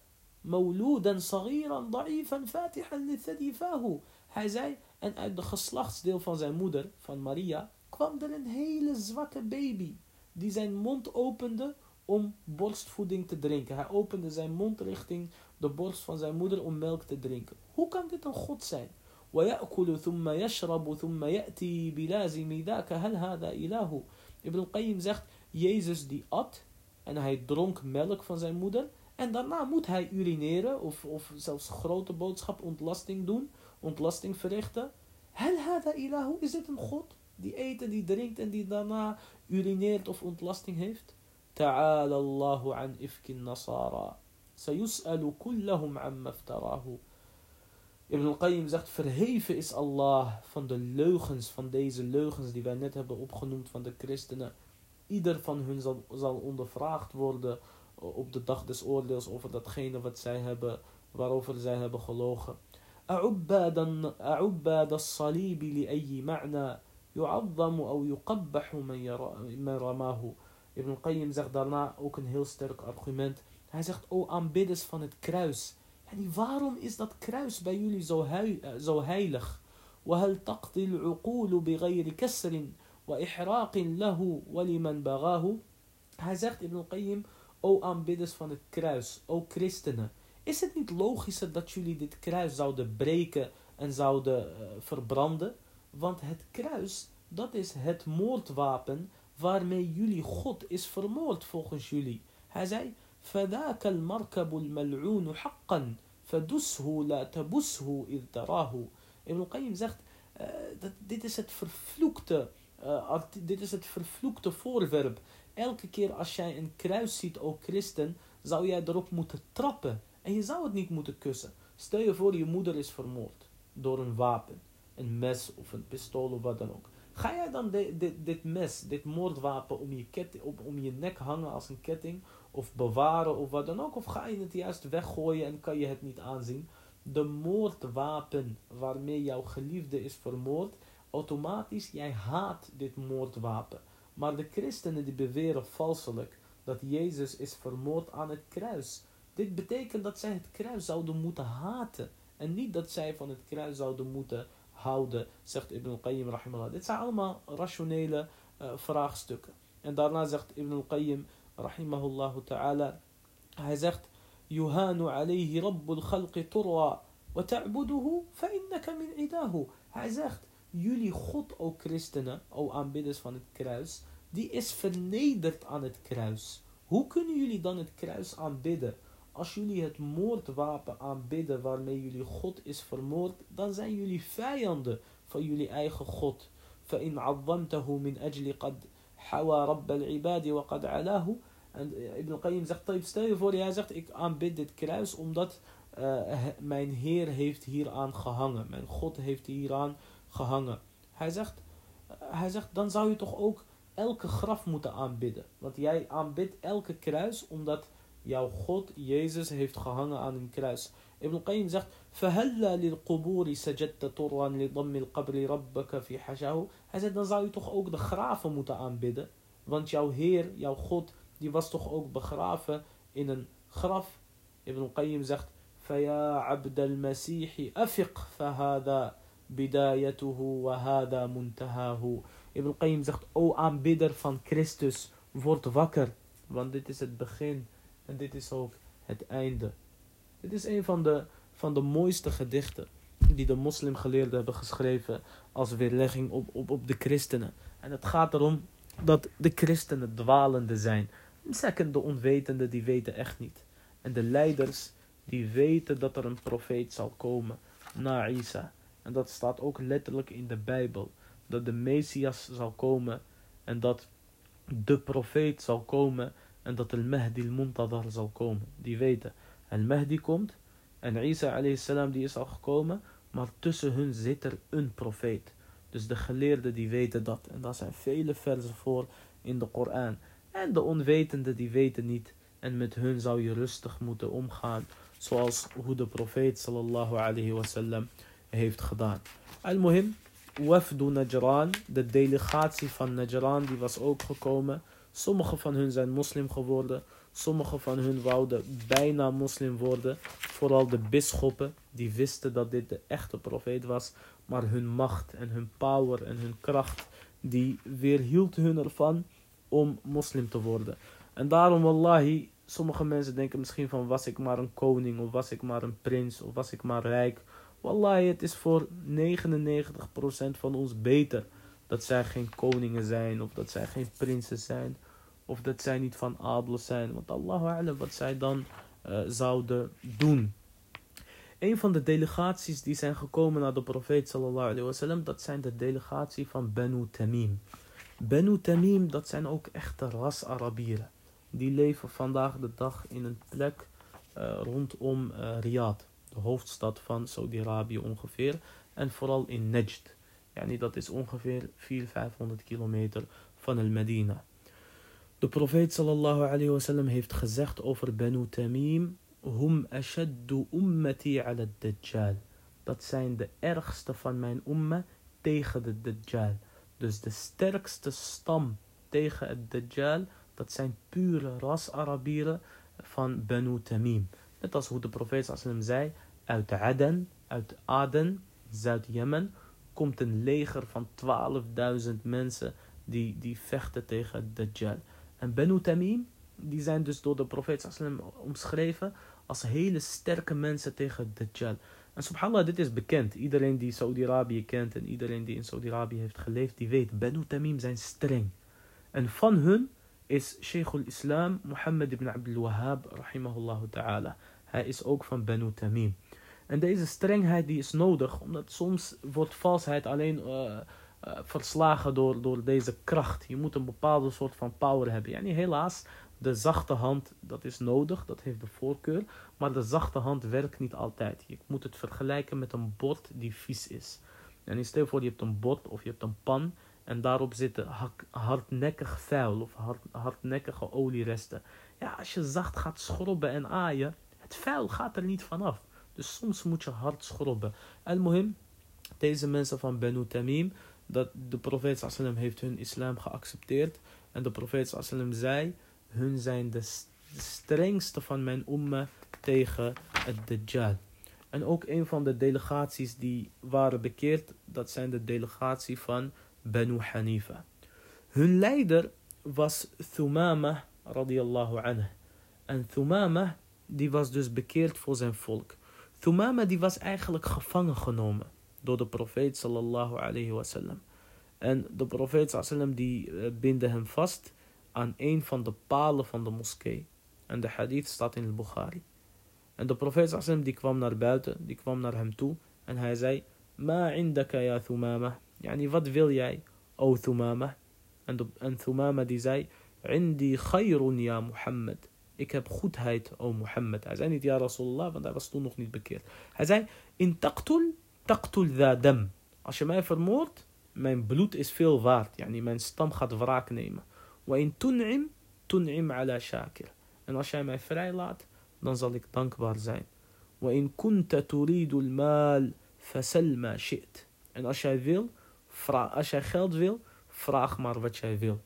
مَوْلُودًا صَغِيرًا ضَعِيفًا فَاتِحًا لِثَدِي فَاهُ Hij zei, en uit de geslachtsdeel van zijn moeder, van Maria, kwam er een hele zwakke baby, die zijn mond opende om borstvoeding te drinken. Hij opende zijn mond richting de borst van zijn moeder om melk te drinken. Hoe kan dit een God zijn? ويأكل ثم يشرب ثم يأتي بلازم ذاك هل هذا إله Ibn Qayyim zegt, Jezus die at en hij dronk melk van zijn moeder en daarna moet hij urineren of, of zelfs grote boodschap ontlasting doen, ontlasting verrichten. Hel hada ilahu, is dit een God die eet en die drinkt en die daarna urineert of ontlasting heeft? تعالى الله عن إفك النصارى. سيسأل كلهم عما افتراه. ابن القيم زغت فرهيف إس الله فان دا لوخنز فان ديز لوخنز دي نت هبه opgenoemd فان دا كريستنا ايدر فان هن زال, زال ondervraagd worden op de dag des oordeels over datgene wat zij hebben, waarover zij hebben gelogen. أعباد, أعباد الصليب لأي معنى يعظم أو يقبح من, من رماه. Ibn Qayyim zegt daarna ook een heel sterk argument. Hij zegt, o aanbidders van het kruis. En waarom is dat kruis bij jullie zo, zo heilig? وهل تقضي العقول بغير كسر وإحراق له ولمن بغاه Hij zegt Ibn Qayyim, o aanbidders van het kruis, o christenen. Is het niet logischer dat jullie dit kruis zouden breken en zouden uh, verbranden? Want het kruis, dat is het moordwapen waarmee jullie God is vermoord volgens jullie. Hij zei, فذاك المركب الملعون حقا فدسه لا تبسه إذ تراه. Ibn Qayyim zegt, uh, dat dit is het vervloekte, uh, dit is het vervloekte voorwerp. Elke keer als jij een kruis ziet, o christen, zou jij erop moeten trappen. En je zou het niet moeten kussen. Stel je voor, je moeder is vermoord door een wapen. Een mes of een pistool of wat dan ook. Ga jij dan dit, mes, dit moordwapen om je, ketting, op, om je nek hangen als een ketting? Of bewaren of wat dan ook? Of ga je het juist weggooien en kan je het niet aanzien? De moordwapen waarmee jouw geliefde is vermoord, automatisch, jij haat dit moordwapen. Maar de christenen die beweren valselijk dat Jezus is vermoord aan het kruis. Dit betekent dat zij het kruis zouden moeten haten. En niet dat zij van het kruis zouden moeten houden, zegt Ibn al-Qayyim rahimahullah. Dit zijn allemaal rationele uh, vraagstukken. En daarna zegt Ibn al-Qayyim rahimahullah ta'ala, hij zegt, يهان عليه رب الخلق طرا وتعبده فإنك من عداه. Hij zegt, jullie God, o christenen, o aanbidders van het kruis, die is vernederd aan het kruis. Hoe kunnen jullie dan het kruis aanbidden? Als jullie het moordwapen aanbidden waarmee jullie God is vermoord, dan zijn jullie vijanden van jullie eigen God. فإن عظمته من أجل قد حوى رب العباد وقد علاه en Ibn Qayyim zegt, stel je voor, hij zegt, ik aanbid dit kruis omdat uh, mijn Heer heeft hieraan gehangen. Mijn God heeft hieraan gehangen. Hij zegt, uh, hij zegt, dan zou je toch ook elke graf moeten aanbidden. Want jij aanbidt elke kruis omdat jouw God, Jezus, heeft gehangen aan een kruis. Ibn Qayyim zegt, فَهَلَّا لِلْقُبُورِ سَجَدْتَ طُرًّا لِضَمِّ الْقَبْرِ رَبَّكَ فِي حَجَاهُ Hij zegt, dan zou je toch ook de graven moeten aanbidden. Want jouw Heer, jouw God, die was toch ook begraven in een graf. Ibn Qayyim zegt, فَيَا عَبْدَ الْمَسِيحِ أَفِقْ فَهَذَا بِدَايَتُهُ وَهَذَا مُنْتَهَاهُ Ibn Qayyim zegt, o aanbidder van Christus, word wakker. Want dit is het begin en dit is ook het einde. Dit is een van de, van de mooiste gedichten die de moslimgeleerden hebben geschreven als weerlegging op, op, op de christenen. En het gaat erom dat de christenen dwalende zijn. Second, de onwetenden, die weten echt niet. En de leiders, die weten dat er een profeet zal komen na Isa. En dat staat ook letterlijk in de Bijbel. Dat de Messias zal komen en dat de profeet zal komen en dat de Mahdi al-Muntadar zal komen. Die weten, al-Mahdi komt en Isa salam die is al gekomen, maar tussen hun zit er een profeet. Dus de geleerden die weten dat. En daar zijn vele versen voor in de Koran. En de onwetenden die weten niet. En met hun zou je rustig moeten omgaan. Zoals hoe de profeet sallallahu alayhi wasallam heeft gedaan. Al-Muhim, Wafdu Najran, de delegatie van Najran, die was ook gekomen. Sommige van hun zijn moslim geworden. Sommige van hun wouden bijna moslim worden. Vooral de bisschoppen, die wisten dat dit de echte profeet was. Maar hun macht en hun power en hun kracht, die weerhield hun ervan om moslim te worden. En daarom, wallahi, sommige mensen denken misschien van was ik maar een koning of was ik maar een prins of was ik maar rijk. Wallahi, het is voor 99% van ons beter dat zij geen koningen zijn of dat zij geen prinsen zijn of dat zij niet van adel zijn. Want Allahu a'lam wat zij dan uh, zouden doen. Een van de delegaties die zijn gekomen naar de profeet sallallahu dat zijn de delegatie van Banu Tamim. Banu Tamim, dat zijn ook echte ras-Arabieren. Die leven vandaag de dag in een plek uh, rondom uh, Riyadh. de hoofdstad van Saudi-Arabië ongeveer. En vooral in Najd. Yani dat is ongeveer 400, 500 kilometer van el Medina. De profeet sallallahu alayhi wasallam heeft gezegd over Banu Tamim. Hum ashaddu ummati ala dajjal. Dat zijn de ergste van mijn umma tegen de dajjal. Dus de sterkste stam tegen het dajjal. Dat zijn pure ras-Arabieren van Banu Tamim. Net als hoe de profeet sallam zei. Uit Aden, uit Aden, Zuid-Jemen. Komt een leger van 12.000 mensen die, die vechten tegen dajjal. En Banu Tamim, die zijn dus door de profeet sallam omschreven als hele sterke mensen tegen Dajjal. En subhanallah, dit is bekend. Iedereen die Saudi-Arabië kent en iedereen die in Saudi-Arabië heeft geleefd, die weet, Banu Tamim zijn streng. En van hun is Sheikh al-Islam Muhammad ibn Abdul Wahhab, rahimahullah ta'ala. Hij is ook van Banu Tamim. En deze strengheid die is nodig, omdat soms wordt valsheid alleen uh, uh, verslagen door, door deze kracht. Je moet een bepaalde soort van power hebben. En helaas, de zachte hand, dat is nodig, dat heeft de voorkeur. Maar de zachte hand werkt niet altijd. Je moet het vergelijken met een bord die vies is. En stel voor, je hebt een bord of je hebt een pan. En daarop zitten hardnekkig vuil of hard, hardnekkige olieresten. Ja, als je zacht gaat schrobben en aaien, het vuil gaat er niet vanaf. Dus soms moet je hard schrobben. En mohim, deze mensen van Benu Tamim, dat de profeet sallam heeft hun islam geaccepteerd. En de profeet sallam zei, hun zijn de strengste van mijn umma tegen het Dajjal. En ook een van de delegaties die waren bekeerd, dat zijn de delegatie van Banu Hanifa. Hun leider was Thumama radiyallahu anhu. En Thumama die was dus bekeerd voor zijn volk. Thumama die was eigenlijk gevangen genomen door de profeet sallallahu alayhi wasallam. En de profeet sallam die eh, binde hem vast aan een van de palen van de moskee. En de hadith staat in de Bukhari. En de profeet sallam die kwam naar buiten, die kwam naar hem toe en hij zei: Ma indaka ya Thumama. Yani wat wil jij, o Thumama? En, de, zei: Indi khayrun ya Muhammad. Ik heb goedheid, o Mohammed. Hij zei niet ja Rasulullah, want hij was toen nog niet bekeerd. Hij zei: In taqtul, taqtul dam. Als je mij vermoordt, mijn bloed is veel waard. Yani mijn stam gaat wraak nemen. Wa in tun'im, tun'im ala shakir. En als jij mij vrijlaat, dan zal ik dankbaar zijn. Wa in kunta al-mal, fasal ma shi't. En als jij wil, vraag, als jij geld wil, vraag maar wat jij wil.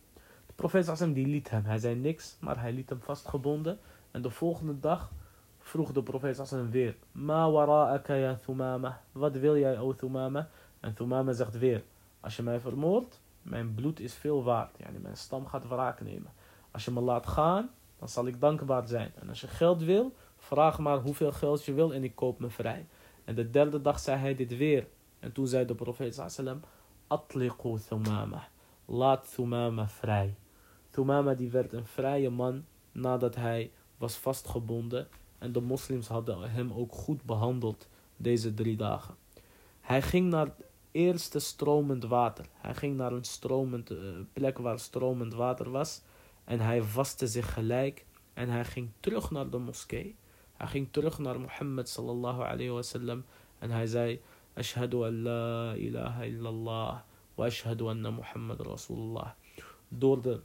Profeet Assam die liet hem. Hij zei niks, maar hij liet hem vastgebonden. En de volgende dag vroeg de profeet Assam weer. Ma wara'aka ya Thumama. Wat wil jij, o Thumama? En Thumama zegt weer. Als je mij vermoordt, mijn bloed is veel waard. Yani mijn stam gaat wraak nemen. Als je me laat gaan, dan zal ik dankbaar zijn. En als je geld wil, vraag maar hoeveel geld je wil en ik koop me vrij. En de derde dag zei hij dit weer. En toen zei de profeet sallam, Atliqu Thumama. Laat Thumama vrij. Thumama die werd een vrije man nadat hij was vastgebonden. En de moslims hadden hem ook goed behandeld deze drie dagen. Hij ging naar eerste stromend water. Hij ging naar een stromend, uh, plek waar stromend water was. En hij vastte zich gelijk. En hij ging terug naar de moskee. Hij ging terug naar Mohammed sallallahu alayhi wasallam. En hij zei: Ashhadu an la ilaha illallah. Wa ashhadu anna Muhammad rasulullah. Door de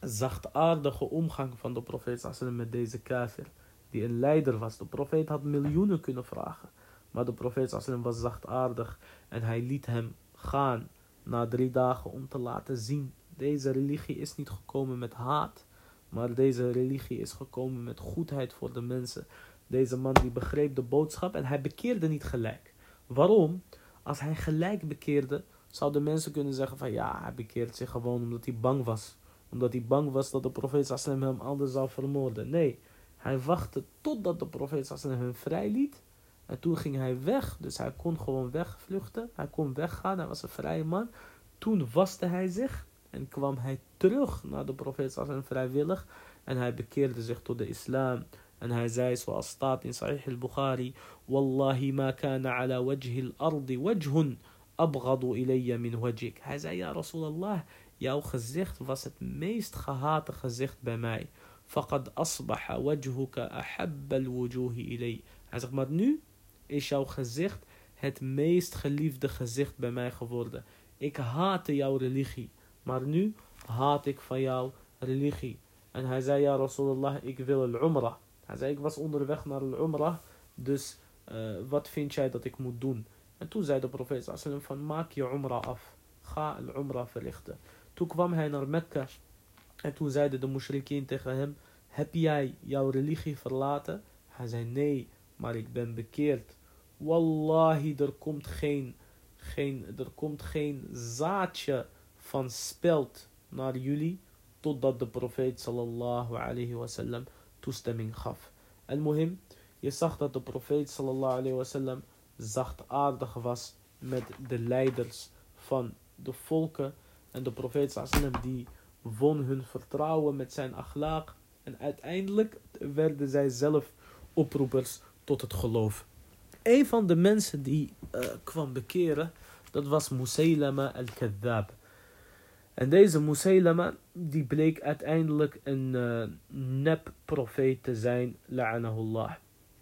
zachtaardige omgang van de profeet sallam met deze kafir. Die een leider was. De profeet had miljoenen kunnen vragen. Maar de profeet sallam was zachtaardig en hij liet hem gaan na drie dagen om te laten zien. Deze religie is niet gekomen met haat, maar deze religie is gekomen met goedheid voor de mensen. Deze man die begreep de boodschap en hij bekeerde niet gelijk. Waarom? Als hij gelijk bekeerde, zouden mensen kunnen zeggen van ja, hij bekeert zich gewoon omdat hij bang was. Omdat hij bang was dat de profeet sallam hem anders zou vermoorden. Nee, hij wachtte totdat de profeet sallam hem vrijliet en toen ging hij weg, dus hij kon gewoon wegvluchten. Hij kon weggaan, hij was een vrije man. Toen waste hij zich en kwam hij terug naar de profeet sallam vrijwillig. En hij bekeerde zich tot de islam. En hij zei zoals staat in Sahih al-Bukhari. Wallahi ma kana ala wajhi al-ardi wajhun abghadu ilayya min wajhik. Hij zei ja Rasulallah, jouw gezicht was het meest gehate gezicht bij mij. Faqad asbaha wajhuka ilay. Hij zegt maar nu is jouw gezicht het meest geliefde gezicht bij mij geworden. Ik haatte jouw religie, maar nu haat ik van jouw religie. En hij zei, ja Rasulullah, ik wil al-Umrah. Hij zei, ik was onderweg naar al-Umrah, dus uh, wat vind jij dat ik moet doen? En toen zei de profeet van, maak je Umrah af. Ga al-Umrah verrichten. Toen kwam hij naar Mekka en toen zeiden de mushrikeen tegen hem, heb jij jouw religie verlaten? Hij zei, nee, maar ik ben bekeerd. Wallahi, er komt geen, geen, er komt geen zaadje van speld naar jullie totdat de profeet sallallahu alayhi wasallam toestemming gaf. En mohim, je zag dat de profeet sallallahu alayhi wasallam zachtaardig was met de leiders van de volken. En de profeet sallallahu die won hun vertrouwen met zijn akhlaaq. En uiteindelijk werden zij zelf oproepers tot het geloof. Een van de mensen die uh, kwam bekeren, dat was Musaylama al-Kadhab. En deze Musaylama, die bleek uiteindelijk een uh, nep-profeet te zijn, la'anahullah.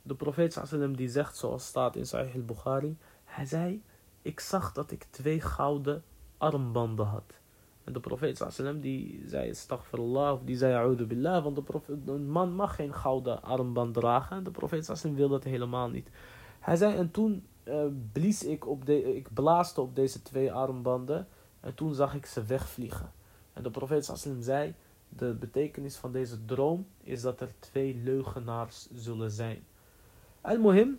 De profeet sallam die zegt, zoals staat in Sahih al-Bukhari, hij zei, ik zag dat ik twee gouden armbanden had. En de profeet sallam die zei, astaghfirullah, of die zei, a'udhu billah, want de profeet, een man mag geen gouden armband dragen. En de profeet sallam wil dat helemaal niet. Hij zei, en toen uh, blies ik op de, ik blaaste op deze twee armbanden. En toen zag ik ze wegvliegen. En de profeet sallam zei, de betekenis van deze droom is dat er twee leugenaars zullen zijn. Al-Muhim,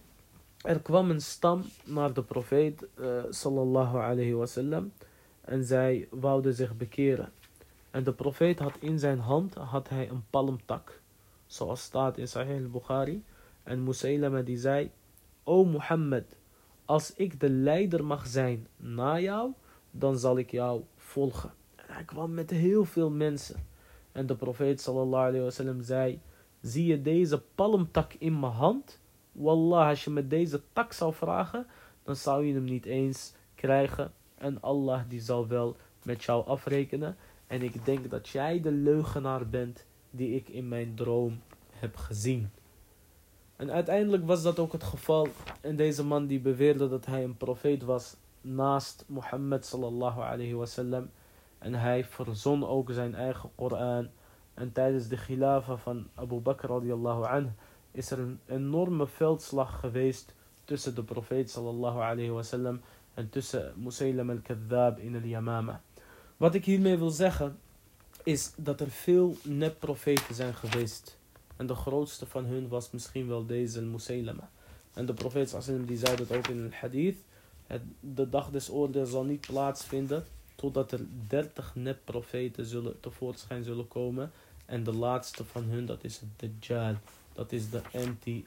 er kwam een stam naar de profeet uh, sallallahu alayhi wasallam en zij wouden zich bekeren. En de profeet had in zijn hand had hij een palmtak, zoals staat in Sahih al-Bukhari. En Musaylama die zei, O Mohammed, als ik de leider mag zijn na jou, dan zal ik jou volgen. En hij kwam met heel veel mensen. En de profeet sallallahu alayhi wasallam zei, zie je deze palmtak in mijn hand? Wallah, als je met deze tak zou vragen, dan zou je hem niet eens krijgen. En Allah die zal wel met jou afrekenen. En ik denk dat jij de leugenaar bent die ik in mijn droom heb gezien. En uiteindelijk was dat ook het geval. En deze man die beweerde dat hij een profeet was naast Mohammed sallallahu alayhi wasallam. En hij verzon ook zijn eigen Koran. En tijdens de khilafa van Abu Bakr radiallahu anhu is er een enorme veldslag geweest tussen de profeet sallallahu alayhi wasallam en tussen Musaylam al-Kadhab in al-Yamama. Wat ik hiermee wil zeggen is dat er veel nep-profeten zijn geweest. En de grootste van hun was misschien wel deze Musaylama. En de profeet sallam die zei dat ook in een hadith. de dag des oordeels zal niet plaatsvinden totdat er dertig nep-profeten zullen, tevoorschijn zullen komen. En de laatste van hun dat is het Dajjal. Dat is de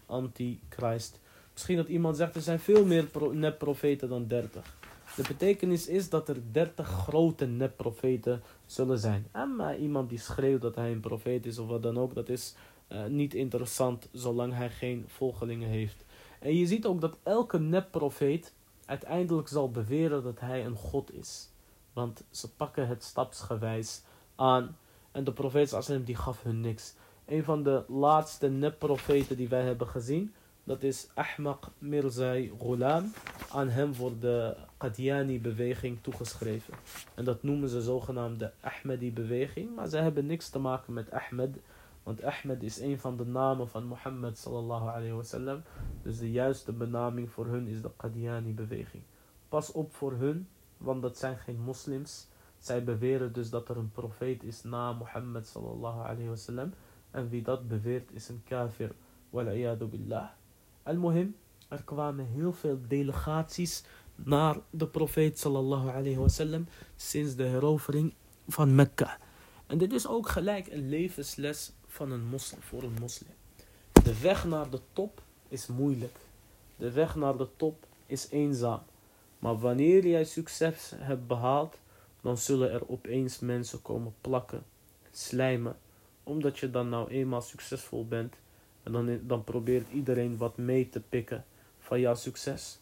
anti-Christ. Misschien dat iemand zegt er zijn veel meer nep-profeten dan 30. De betekenis is dat er 30 grote nep-profeten zullen zijn. En maar iemand die schreeuwt dat hij een profeet is of wat dan ook, dat is uh, niet interessant zolang hij geen volgelingen heeft. En je ziet ook dat elke nep-profeet uiteindelijk zal beweren dat hij een god is. Want ze pakken het stapsgewijs aan. En de profeet die gaf hun niks. Een van de laatste nep-profeten die wij hebben gezien, dat is Ahmaq Mirzai Ghulam. Aan hem wordt de Qadiani-beweging toegeschreven. En dat noemen ze zogenaamd de Ahmadi-beweging. Maar ze hebben niks te maken met Ahmed. Want Ahmed is een van de namen van Mohammed sallallahu alayhi wasallam. Dus de juiste benaming voor hun is de Qadiani-beweging. Pas op voor hun, want dat zijn geen moslims. Zij beweren dus dat er een profeet is na Mohammed sallallahu alayhi wasallam. En wie dat beweert is een kafir. Wal'iyadu billah. Al-Muhim, er kwamen heel veel delegaties naar de profeet sallallahu alayhi wasallam sinds de herovering van Mekka. En dit is ook gelijk een levensles van een moslim, voor een moslim. De weg naar de top is moeilijk. De weg naar de top is eenzaam. Maar wanneer jij succes hebt behaald, dan zullen er opeens mensen komen plakken en slijmen. Omdat je dan nou eenmaal succesvol bent. En dan, dan probeert iedereen wat mee te pikken van jouw succes.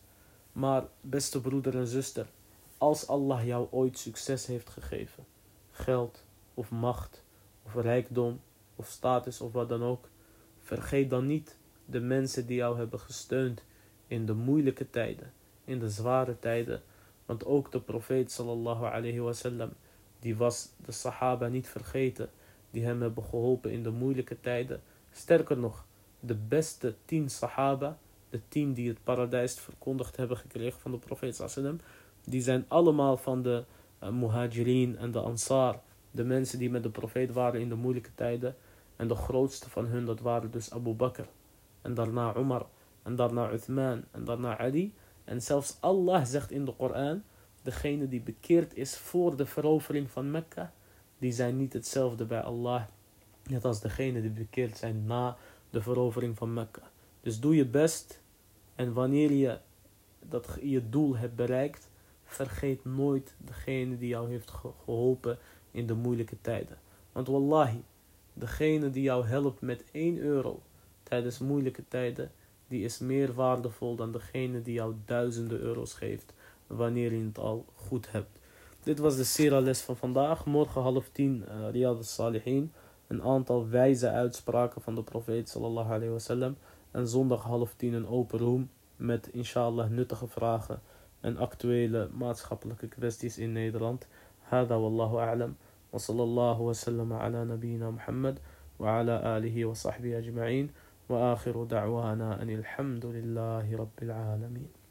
Maar beste broeder en zuster, als Allah jou ooit succes heeft gegeven, geld of macht of rijkdom of status of wat dan ook, vergeet dan niet de mensen die jou hebben gesteund in de moeilijke tijden, in de zware tijden. Want ook de profeet sallallahu alayhi wasallam, die was de sahaba niet vergeten, die hem hebben geholpen in de moeilijke tijden. Sterker nog, de beste tien sahaba, de tien die het paradijs verkondigd hebben gekregen van de profeet sallam, die zijn allemaal van de uh, muhajirin en de ansar, de mensen die met de profeet waren in de moeilijke tijden. En de grootste van hun, dat waren dus Abu Bakr. En daarna Umar. En daarna Uthman. En daarna Ali. En zelfs Allah zegt in de Koran, degene die bekeerd is voor de verovering van Mekka, die zijn niet hetzelfde bij Allah. Net als degene die bekeerd zijn na de verovering van Mekka. Dus doe je best. En wanneer je dat je doel hebt bereikt, vergeet nooit degene die jou heeft geholpen in de moeilijke tijden. Want wallahi, degene die jou helpt met 1 euro tijdens moeilijke tijden, die is meer waardevol dan degene die jou duizenden euro's geeft wanneer je het al goed hebt. Dit was de Sira les van vandaag. Morgen half tien uh, Riyad al-Salihin Een aantal wijze uitspraken van de profeet sallallahu alayhi wasallam. En zondag half tien een open room met inshallah nuttige vragen en actuele maatschappelijke kwesties in Nederland. هذا والله أعلم وصلى الله وسلم على نبينا محمد وعلى آله وصحبه أجمعين وآخر دعوانا أن الحمد لله رب العالمين